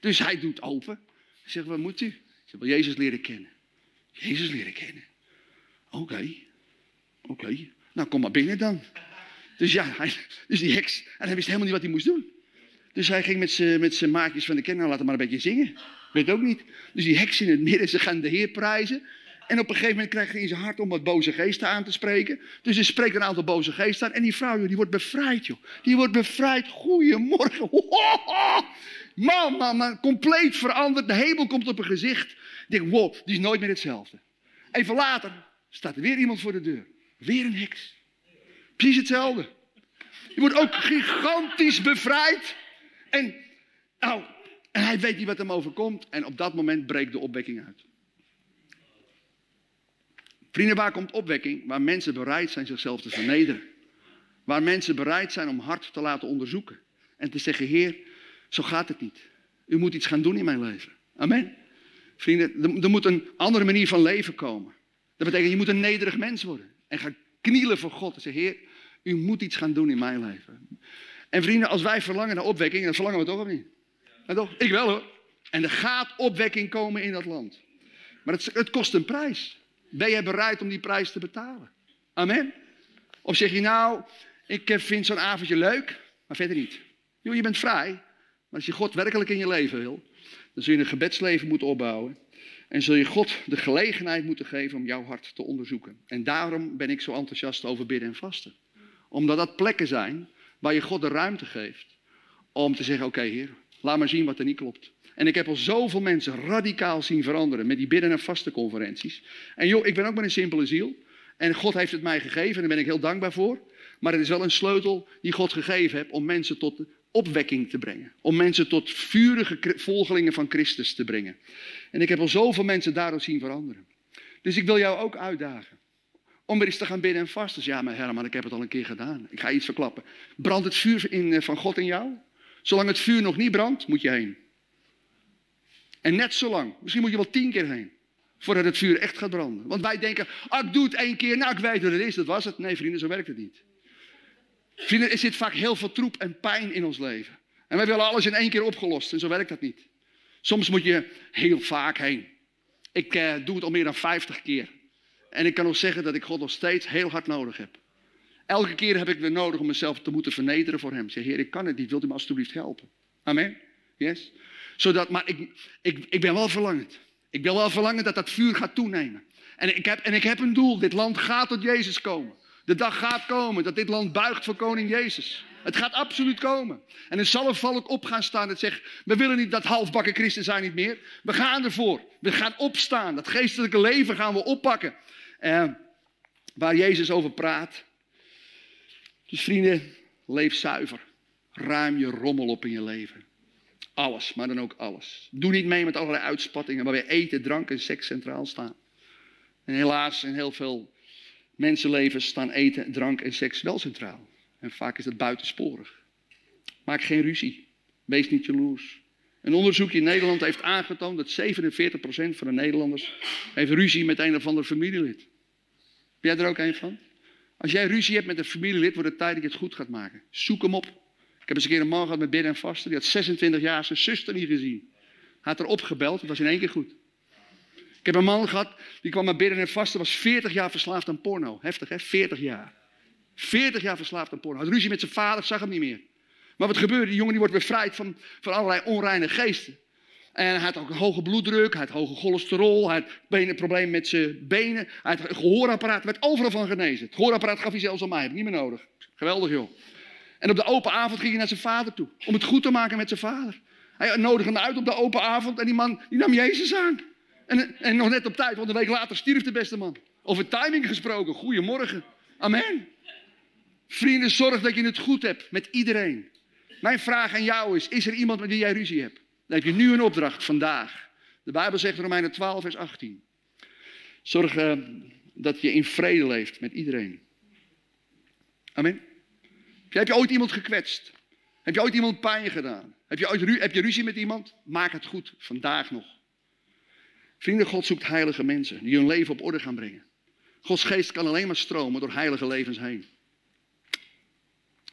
Dus hij doet open. Hij zegt, wat moet u? Ik wil Jezus leren kennen. Jezus leren kennen. Oké, oké. Nou, kom maar binnen dan. Dus ja, hij, dus die heks. En hij wist helemaal niet wat hij moest doen. Dus hij ging met zijn maatjes van de kenner, nou, laat hem maar een beetje zingen. Weet ook niet. Dus die heks in het midden, ze gaan de Heer prijzen. En op een gegeven moment krijgt hij in zijn hart om wat boze geesten aan te spreken. Dus hij spreekt een aantal boze geesten aan. En die vrouw, die wordt bevrijd, joh. Die wordt bevrijd. Goedemorgen. Man, man, man. Compleet veranderd. De hemel komt op een gezicht. Ik denk, wow, die is nooit meer hetzelfde. Even later staat er weer iemand voor de deur. Weer een heks. Precies hetzelfde. Je wordt ook gigantisch bevrijd. En, nou, en hij weet niet wat hem overkomt. En op dat moment breekt de opwekking uit. Vrienden, waar komt opwekking? Waar mensen bereid zijn zichzelf te vernederen. Waar mensen bereid zijn om hard te laten onderzoeken. En te zeggen, Heer, zo gaat het niet. U moet iets gaan doen in mijn leven. Amen. Vrienden, er moet een andere manier van leven komen. Dat betekent, je moet een nederig mens worden. En ga knielen voor God en zeggen, Heer, u moet iets gaan doen in mijn leven. En vrienden, als wij verlangen naar opwekking, dan verlangen we toch of niet? En toch? Ik wel hoor. En er gaat opwekking komen in dat land. Maar het, het kost een prijs. Ben jij bereid om die prijs te betalen? Amen. Of zeg je nou, ik eh, vind zo'n avondje leuk, maar verder niet. Jo, je bent vrij. Maar als je God werkelijk in je leven wil, dan zul je een gebedsleven moeten opbouwen. En zul je God de gelegenheid moeten geven om jouw hart te onderzoeken. En daarom ben ik zo enthousiast over bidden en vasten. Omdat dat plekken zijn waar je God de ruimte geeft om te zeggen: Oké, Heer, laat maar zien wat er niet klopt. En ik heb al zoveel mensen radicaal zien veranderen met die bidden- en vastenconferenties. En joh, ik ben ook maar een simpele ziel. En God heeft het mij gegeven en daar ben ik heel dankbaar voor. Maar het is wel een sleutel die God gegeven heeft om mensen tot opwekking te brengen. Om mensen tot vurige volgelingen van Christus te brengen. En ik heb al zoveel mensen daardoor zien veranderen. Dus ik wil jou ook uitdagen. Om weer eens te gaan bidden en vasten. Ja, maar Herman, ik heb het al een keer gedaan. Ik ga iets verklappen. Brandt het vuur in, eh, van God in jou? Zolang het vuur nog niet brandt, moet je heen. En net zo lang, misschien moet je wel tien keer heen. Voordat het vuur echt gaat branden. Want wij denken, ah, ik doe het één keer, nou ik weet wat het is, dat was het. Nee vrienden, zo werkt het niet. Vrienden, er zit vaak heel veel troep en pijn in ons leven. En wij willen alles in één keer opgelost en zo werkt dat niet. Soms moet je heel vaak heen. Ik eh, doe het al meer dan 50 keer. En ik kan nog zeggen dat ik God nog steeds heel hard nodig heb. Elke keer heb ik weer nodig om mezelf te moeten vernederen voor Hem. Zeg, Heer, ik kan het niet. Wilt u me alstublieft helpen? Amen? Yes? Zodat, maar ik, ik, ik ben wel verlangend. Ik wil wel verlangen dat dat vuur gaat toenemen. En ik, heb, en ik heb een doel. Dit land gaat tot Jezus komen. De dag gaat komen dat dit land buigt voor koning Jezus. Het gaat absoluut komen. En er zal een volk op gaan staan dat zegt: We willen niet dat halfbakken christen zijn niet meer. We gaan ervoor. We gaan opstaan. Dat geestelijke leven gaan we oppakken. Waar Jezus over praat. Dus vrienden, leef zuiver. Ruim je rommel op in je leven. Alles, maar dan ook alles. Doe niet mee met allerlei uitspattingen waarbij eten, drank en seks centraal staan. En helaas in heel veel mensenlevens staan eten, drank en seks wel centraal. En vaak is dat buitensporig. Maak geen ruzie. Wees niet jaloers. Een onderzoek in Nederland heeft aangetoond dat 47% van de Nederlanders heeft ruzie met een of ander familielid. Ben jij er ook een van? Als jij ruzie hebt met een familielid, wordt het tijd dat je het goed gaat maken. Zoek hem op. Ik heb eens een keer een man gehad met bidden en vasten. Die had 26 jaar zijn zuster niet gezien. Hij had erop gebeld, het was in één keer goed. Ik heb een man gehad, die kwam met bidden en vasten, was 40 jaar verslaafd aan porno. Heftig hè, 40 jaar. 40 jaar verslaafd aan porno. Had ruzie met zijn vader, zag hem niet meer. Maar wat gebeurt? Die jongen die wordt bevrijd van, van allerlei onreine geesten. En hij had ook een hoge bloeddruk, hij had hoge cholesterol, hij had probleem met zijn benen. Hij had een gehoorapparaat, werd overal van genezen. Het gehoorapparaat gaf hij zelfs aan mij, heb ik niet meer nodig. Geweldig joh. En op de open avond ging hij naar zijn vader toe, om het goed te maken met zijn vader. Hij nodigde hem uit op de open avond en die man die nam Jezus aan. En, en nog net op tijd, want een week later stierf de beste man. Over timing gesproken, goedemorgen. Amen. Vrienden, zorg dat je het goed hebt met iedereen. Mijn vraag aan jou is, is er iemand met wie jij ruzie hebt? Dan heb je nu een opdracht, vandaag. De Bijbel zegt in Romeinen 12, vers 18. Zorg uh, dat je in vrede leeft met iedereen. Amen. Heb je ooit iemand gekwetst? Heb je ooit iemand pijn gedaan? Heb je, ooit, heb je ruzie met iemand? Maak het goed, vandaag nog. Vrienden, God zoekt heilige mensen die hun leven op orde gaan brengen. Gods geest kan alleen maar stromen door heilige levens heen.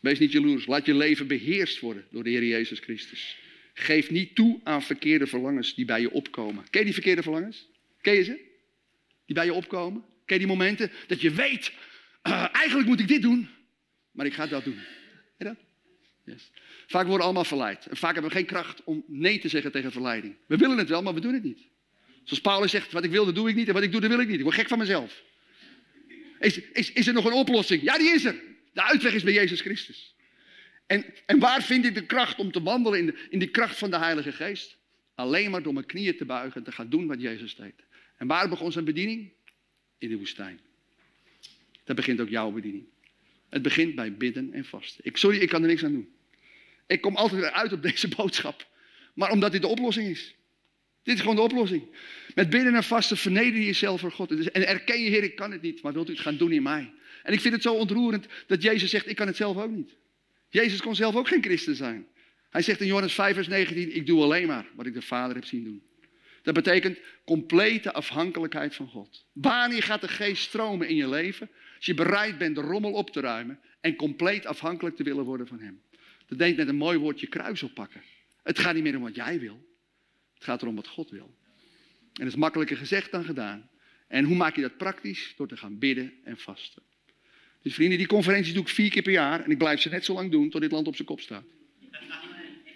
Wees niet jaloers. Laat je leven beheerst worden door de Heer Jezus Christus. Geef niet toe aan verkeerde verlangens die bij je opkomen. Ken je die verkeerde verlangens? Ken je ze? Die bij je opkomen? Ken je die momenten dat je weet, uh, eigenlijk moet ik dit doen, maar ik ga dat doen. Ken dat? Vaak worden we allemaal verleid. En vaak hebben we geen kracht om nee te zeggen tegen verleiding. We willen het wel, maar we doen het niet. Zoals Paulus zegt, wat ik wil, dat doe ik niet. En wat ik doe, dat wil ik niet. Ik word gek van mezelf. Is, is, is er nog een oplossing? Ja, die is er. De uitweg is bij Jezus Christus. En, en waar vind ik de kracht om te wandelen in, de, in die kracht van de Heilige Geest? Alleen maar door mijn knieën te buigen en te gaan doen wat Jezus deed. En waar begon zijn bediening? In de woestijn. Dat begint ook jouw bediening. Het begint bij bidden en vasten. Ik, sorry, ik kan er niks aan doen. Ik kom altijd weer uit op deze boodschap. Maar omdat dit de oplossing is. Dit is gewoon de oplossing. Met bidden en vasten verneder je jezelf voor God. En erken je, Heer, ik kan het niet, maar wilt u het gaan doen in mij? En ik vind het zo ontroerend dat Jezus zegt, ik kan het zelf ook niet. Jezus kon zelf ook geen christen zijn. Hij zegt in Johannes 5, vers 19, ik doe alleen maar wat ik de Vader heb zien doen. Dat betekent complete afhankelijkheid van God. Wanneer gaat de geest stromen in je leven? Als je bereid bent de rommel op te ruimen en compleet afhankelijk te willen worden van Hem. Dat denkt met een mooi woordje kruis oppakken. Het gaat niet meer om wat jij wil. Het gaat erom wat God wil. En dat is makkelijker gezegd dan gedaan. En hoe maak je dat praktisch? Door te gaan bidden en vasten. Dus vrienden, die conferenties doe ik vier keer per jaar. En ik blijf ze net zo lang doen tot dit land op zijn kop staat.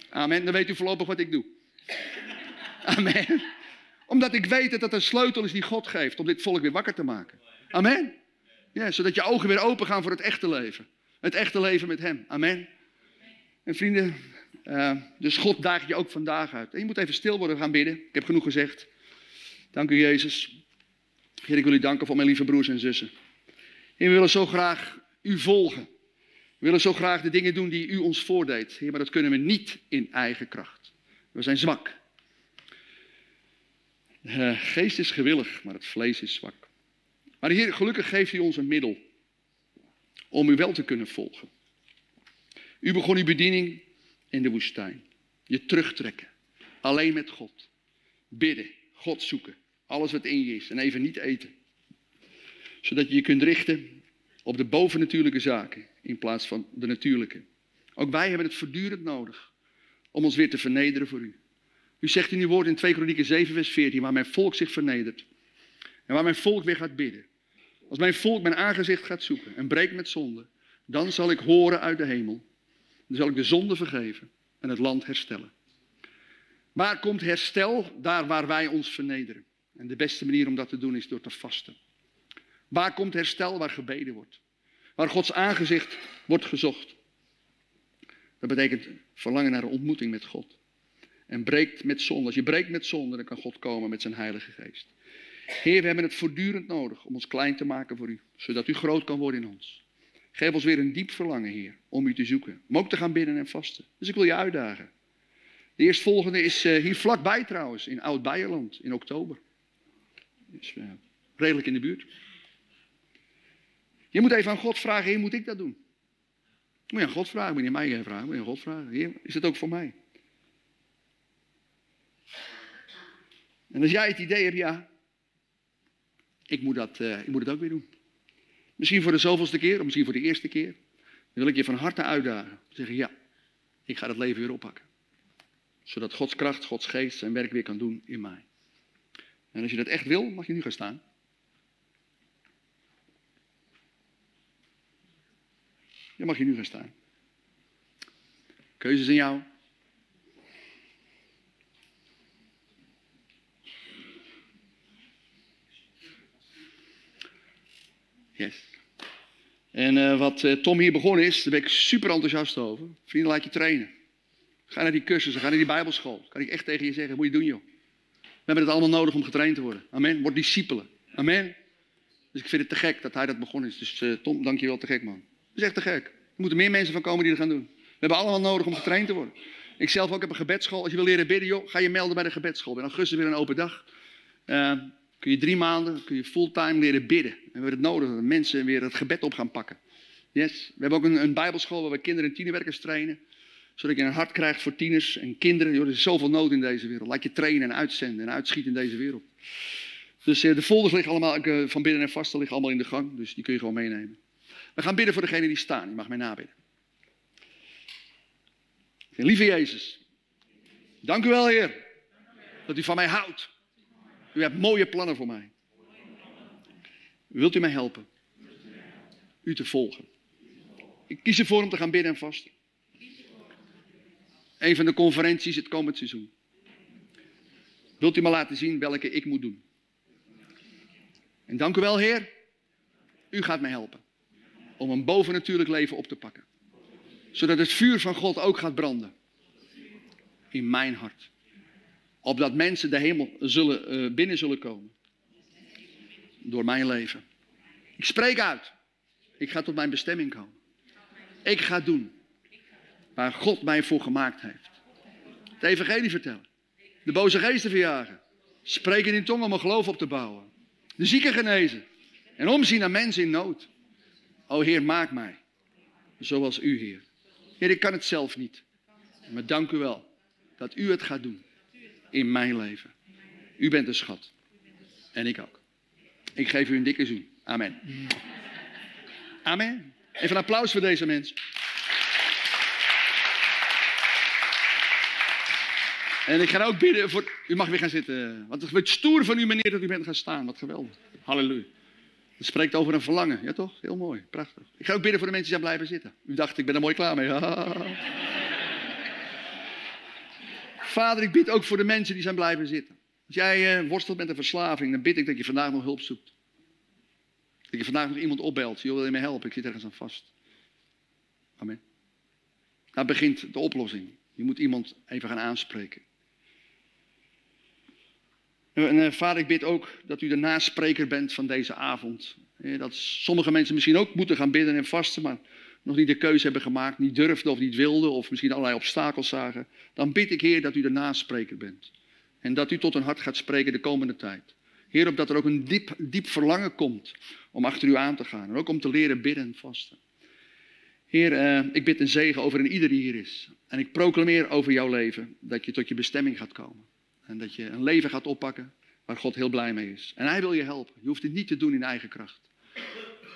Amen. Dan weet u voorlopig wat ik doe. Amen. Omdat ik weet dat dat een sleutel is die God geeft om dit volk weer wakker te maken. Amen. Ja, zodat je ogen weer open gaan voor het echte leven. Het echte leven met Hem. Amen. En vrienden, uh, dus God daagt je ook vandaag uit. Je moet even stil worden gaan bidden. Ik heb genoeg gezegd. Dank u, Jezus. Heer, ik wil u danken voor mijn lieve broers en zussen. Heer, we willen zo graag u volgen. We willen zo graag de dingen doen die u ons voordeed. Heer, maar dat kunnen we niet in eigen kracht. We zijn zwak. De geest is gewillig, maar het vlees is zwak. Maar Heer, gelukkig geeft u ons een middel om u wel te kunnen volgen. U begon uw bediening in de woestijn. Je terugtrekken. Alleen met God. Bidden. God zoeken. Alles wat in je is. En even niet eten. Zodat je je kunt richten op de bovennatuurlijke zaken. In plaats van de natuurlijke. Ook wij hebben het voortdurend nodig. Om ons weer te vernederen voor u. U zegt in uw woord in 2 Kronieken 7 vers 14. Waar mijn volk zich vernedert. En waar mijn volk weer gaat bidden. Als mijn volk mijn aangezicht gaat zoeken. En breekt met zonde. Dan zal ik horen uit de hemel dan zal ik de zonde vergeven en het land herstellen. Waar komt herstel? Daar waar wij ons vernederen. En de beste manier om dat te doen is door te vasten. Waar komt herstel? Waar gebeden wordt. Waar Gods aangezicht wordt gezocht. Dat betekent verlangen naar een ontmoeting met God. En breekt met zonde. Als je breekt met zonde, dan kan God komen met zijn Heilige Geest. Heer, we hebben het voortdurend nodig om ons klein te maken voor u, zodat u groot kan worden in ons. Geef ons weer een diep verlangen, Heer, om u te zoeken. Om ook te gaan bidden en vasten. Dus ik wil je uitdagen. De eerstvolgende is uh, hier vlakbij trouwens, in Oud-Beierland, in oktober. Dus redelijk in de buurt. Je moet even aan God vragen, Heer, moet ik dat doen? Moet je aan God vragen, moet je mij vragen, moet je aan God vragen. Heer, is het ook voor mij? En als jij het idee hebt, ja, ik moet, dat, uh, ik moet het ook weer doen. Misschien voor de zoveelste keer, of misschien voor de eerste keer. Dan wil ik je van harte uitdagen. Zeggen, ja, ik ga het leven weer oppakken. Zodat Gods kracht, Gods geest zijn werk weer kan doen in mij. En als je dat echt wil, mag je nu gaan staan. Ja, mag je nu gaan staan. Keuzes aan jou. Yes. En uh, wat uh, Tom hier begonnen is, daar ben ik super enthousiast over. Vrienden, laat je trainen. Ga naar die cursussen, ga naar die bijbelschool. Kan ik echt tegen je zeggen, moet je doen joh. We hebben het allemaal nodig om getraind te worden. Amen. Word discipelen. Amen. Dus ik vind het te gek dat hij dat begonnen is. Dus uh, Tom, dank je wel, te gek man. Dat is echt te gek. Er moeten meer mensen van komen die dat gaan doen. We hebben allemaal nodig om getraind te worden. Ik zelf ook heb een gebedsschool. Als je wil leren bidden, joh, ga je melden bij de gebedsschool. In augustus weer een open dag. Uh, kun je drie maanden, kun je fulltime leren bidden. En we hebben het nodig dat mensen weer het gebed op gaan pakken. Yes. We hebben ook een, een bijbelschool waar we kinderen en tienerwerkers trainen. Zodat je een hart krijgt voor tieners en kinderen. Joh, er is zoveel nood in deze wereld. Laat je trainen en uitzenden en uitschieten in deze wereld. Dus uh, de folders liggen allemaal, uh, van binnen en vasten liggen allemaal in de gang. Dus die kun je gewoon meenemen. We gaan bidden voor degene die staan. Je mag mij nabidden. Lieve Jezus, dank u wel Heer, dat u van mij houdt. U hebt mooie plannen voor mij. Wilt u mij helpen? U te volgen. Ik kies ervoor om te gaan bidden en vasten. Een van de conferenties het komend seizoen. Wilt u me laten zien welke ik moet doen? En dank u wel, Heer. U gaat mij helpen om een bovennatuurlijk leven op te pakken. Zodat het vuur van God ook gaat branden. In mijn hart. Opdat mensen de hemel zullen, uh, binnen zullen komen. Door mijn leven. Ik spreek uit. Ik ga tot mijn bestemming komen. Ik ga doen waar God mij voor gemaakt heeft. Het evangelie vertellen. De boze geesten verjagen. Spreken in tongen om een geloof op te bouwen. De zieken genezen. En omzien naar mensen in nood. O Heer, maak mij. Zoals u, Heer. Heer, ik kan het zelf niet. Maar dank u wel dat u het gaat doen in mijn leven. U bent een schat. En ik ook. Ik geef u een dikke zoen. Amen. Amen. Even een applaus voor deze mensen. En ik ga ook bidden voor. U mag weer gaan zitten. Want het wordt stoer van u, meneer, dat u bent gaan staan. Wat geweldig. Halleluja. Het spreekt over een verlangen. Ja, toch? Heel mooi. Prachtig. Ik ga ook bidden voor de mensen die zijn blijven zitten. U dacht, ik ben er mooi klaar mee. Vader, ik bid ook voor de mensen die zijn blijven zitten. Als jij uh, worstelt met een verslaving, dan bid ik dat je vandaag nog hulp zoekt. Dat je vandaag nog iemand opbelt. Je wil je mij helpen? Ik zit ergens aan vast. Amen. Daar begint de oplossing. Je moet iemand even gaan aanspreken. En uh, vader, ik bid ook dat u de naspreker bent van deze avond. dat sommige mensen misschien ook moeten gaan bidden en vasten, maar nog niet de keuze hebben gemaakt, niet durfden of niet wilden, of misschien allerlei obstakels zagen. Dan bid ik, Heer, dat u de naspreker bent. En dat u tot een hart gaat spreken de komende tijd. Heer, opdat er ook een diep, diep verlangen komt om achter u aan te gaan. En ook om te leren bidden en vasten. Heer, uh, ik bid een zegen over een ieder die hier is. En ik proclameer over jouw leven dat je tot je bestemming gaat komen. En dat je een leven gaat oppakken waar God heel blij mee is. En hij wil je helpen. Je hoeft het niet te doen in eigen kracht.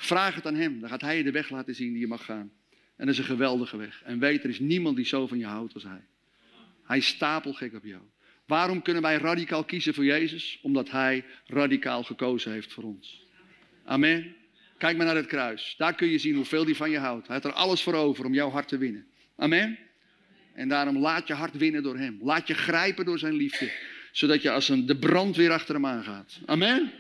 Vraag het aan hem. Dan gaat hij je de weg laten zien die je mag gaan. En dat is een geweldige weg. En weet, er is niemand die zo van je houdt als hij. Hij is stapelgek op jou. Waarom kunnen wij radicaal kiezen voor Jezus? Omdat hij radicaal gekozen heeft voor ons. Amen. Kijk maar naar het kruis. Daar kun je zien hoeveel hij van je houdt. Hij heeft er alles voor over om jouw hart te winnen. Amen. En daarom laat je hart winnen door hem. Laat je grijpen door zijn liefde. Zodat je als een, de brand weer achter hem aangaat. Amen.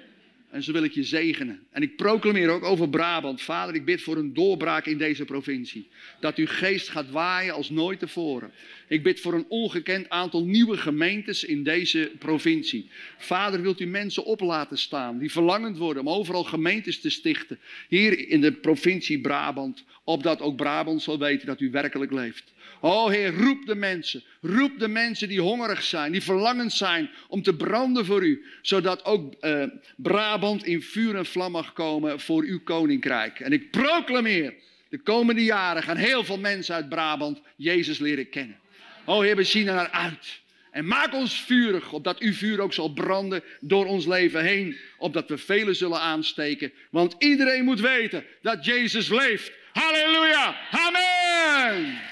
En zo wil ik je zegenen. En ik proclameer ook over Brabant. Vader, ik bid voor een doorbraak in deze provincie. Dat uw geest gaat waaien als nooit tevoren. Ik bid voor een ongekend aantal nieuwe gemeentes in deze provincie. Vader, wilt u mensen op laten staan die verlangend worden om overal gemeentes te stichten. Hier in de provincie Brabant. Opdat ook Brabant zal weten dat u werkelijk leeft. Oh Heer, roep de mensen. Roep de mensen die hongerig zijn, die verlangend zijn om te branden voor u. Zodat ook uh, Brabant in vuur en vlam mag komen voor uw koninkrijk. En ik proclameer, de komende jaren gaan heel veel mensen uit Brabant Jezus leren kennen. Oh Heer, we zien er naar uit. En maak ons vurig, opdat uw vuur ook zal branden door ons leven heen. Opdat we velen zullen aansteken. Want iedereen moet weten dat Jezus leeft. Halleluja. Amen.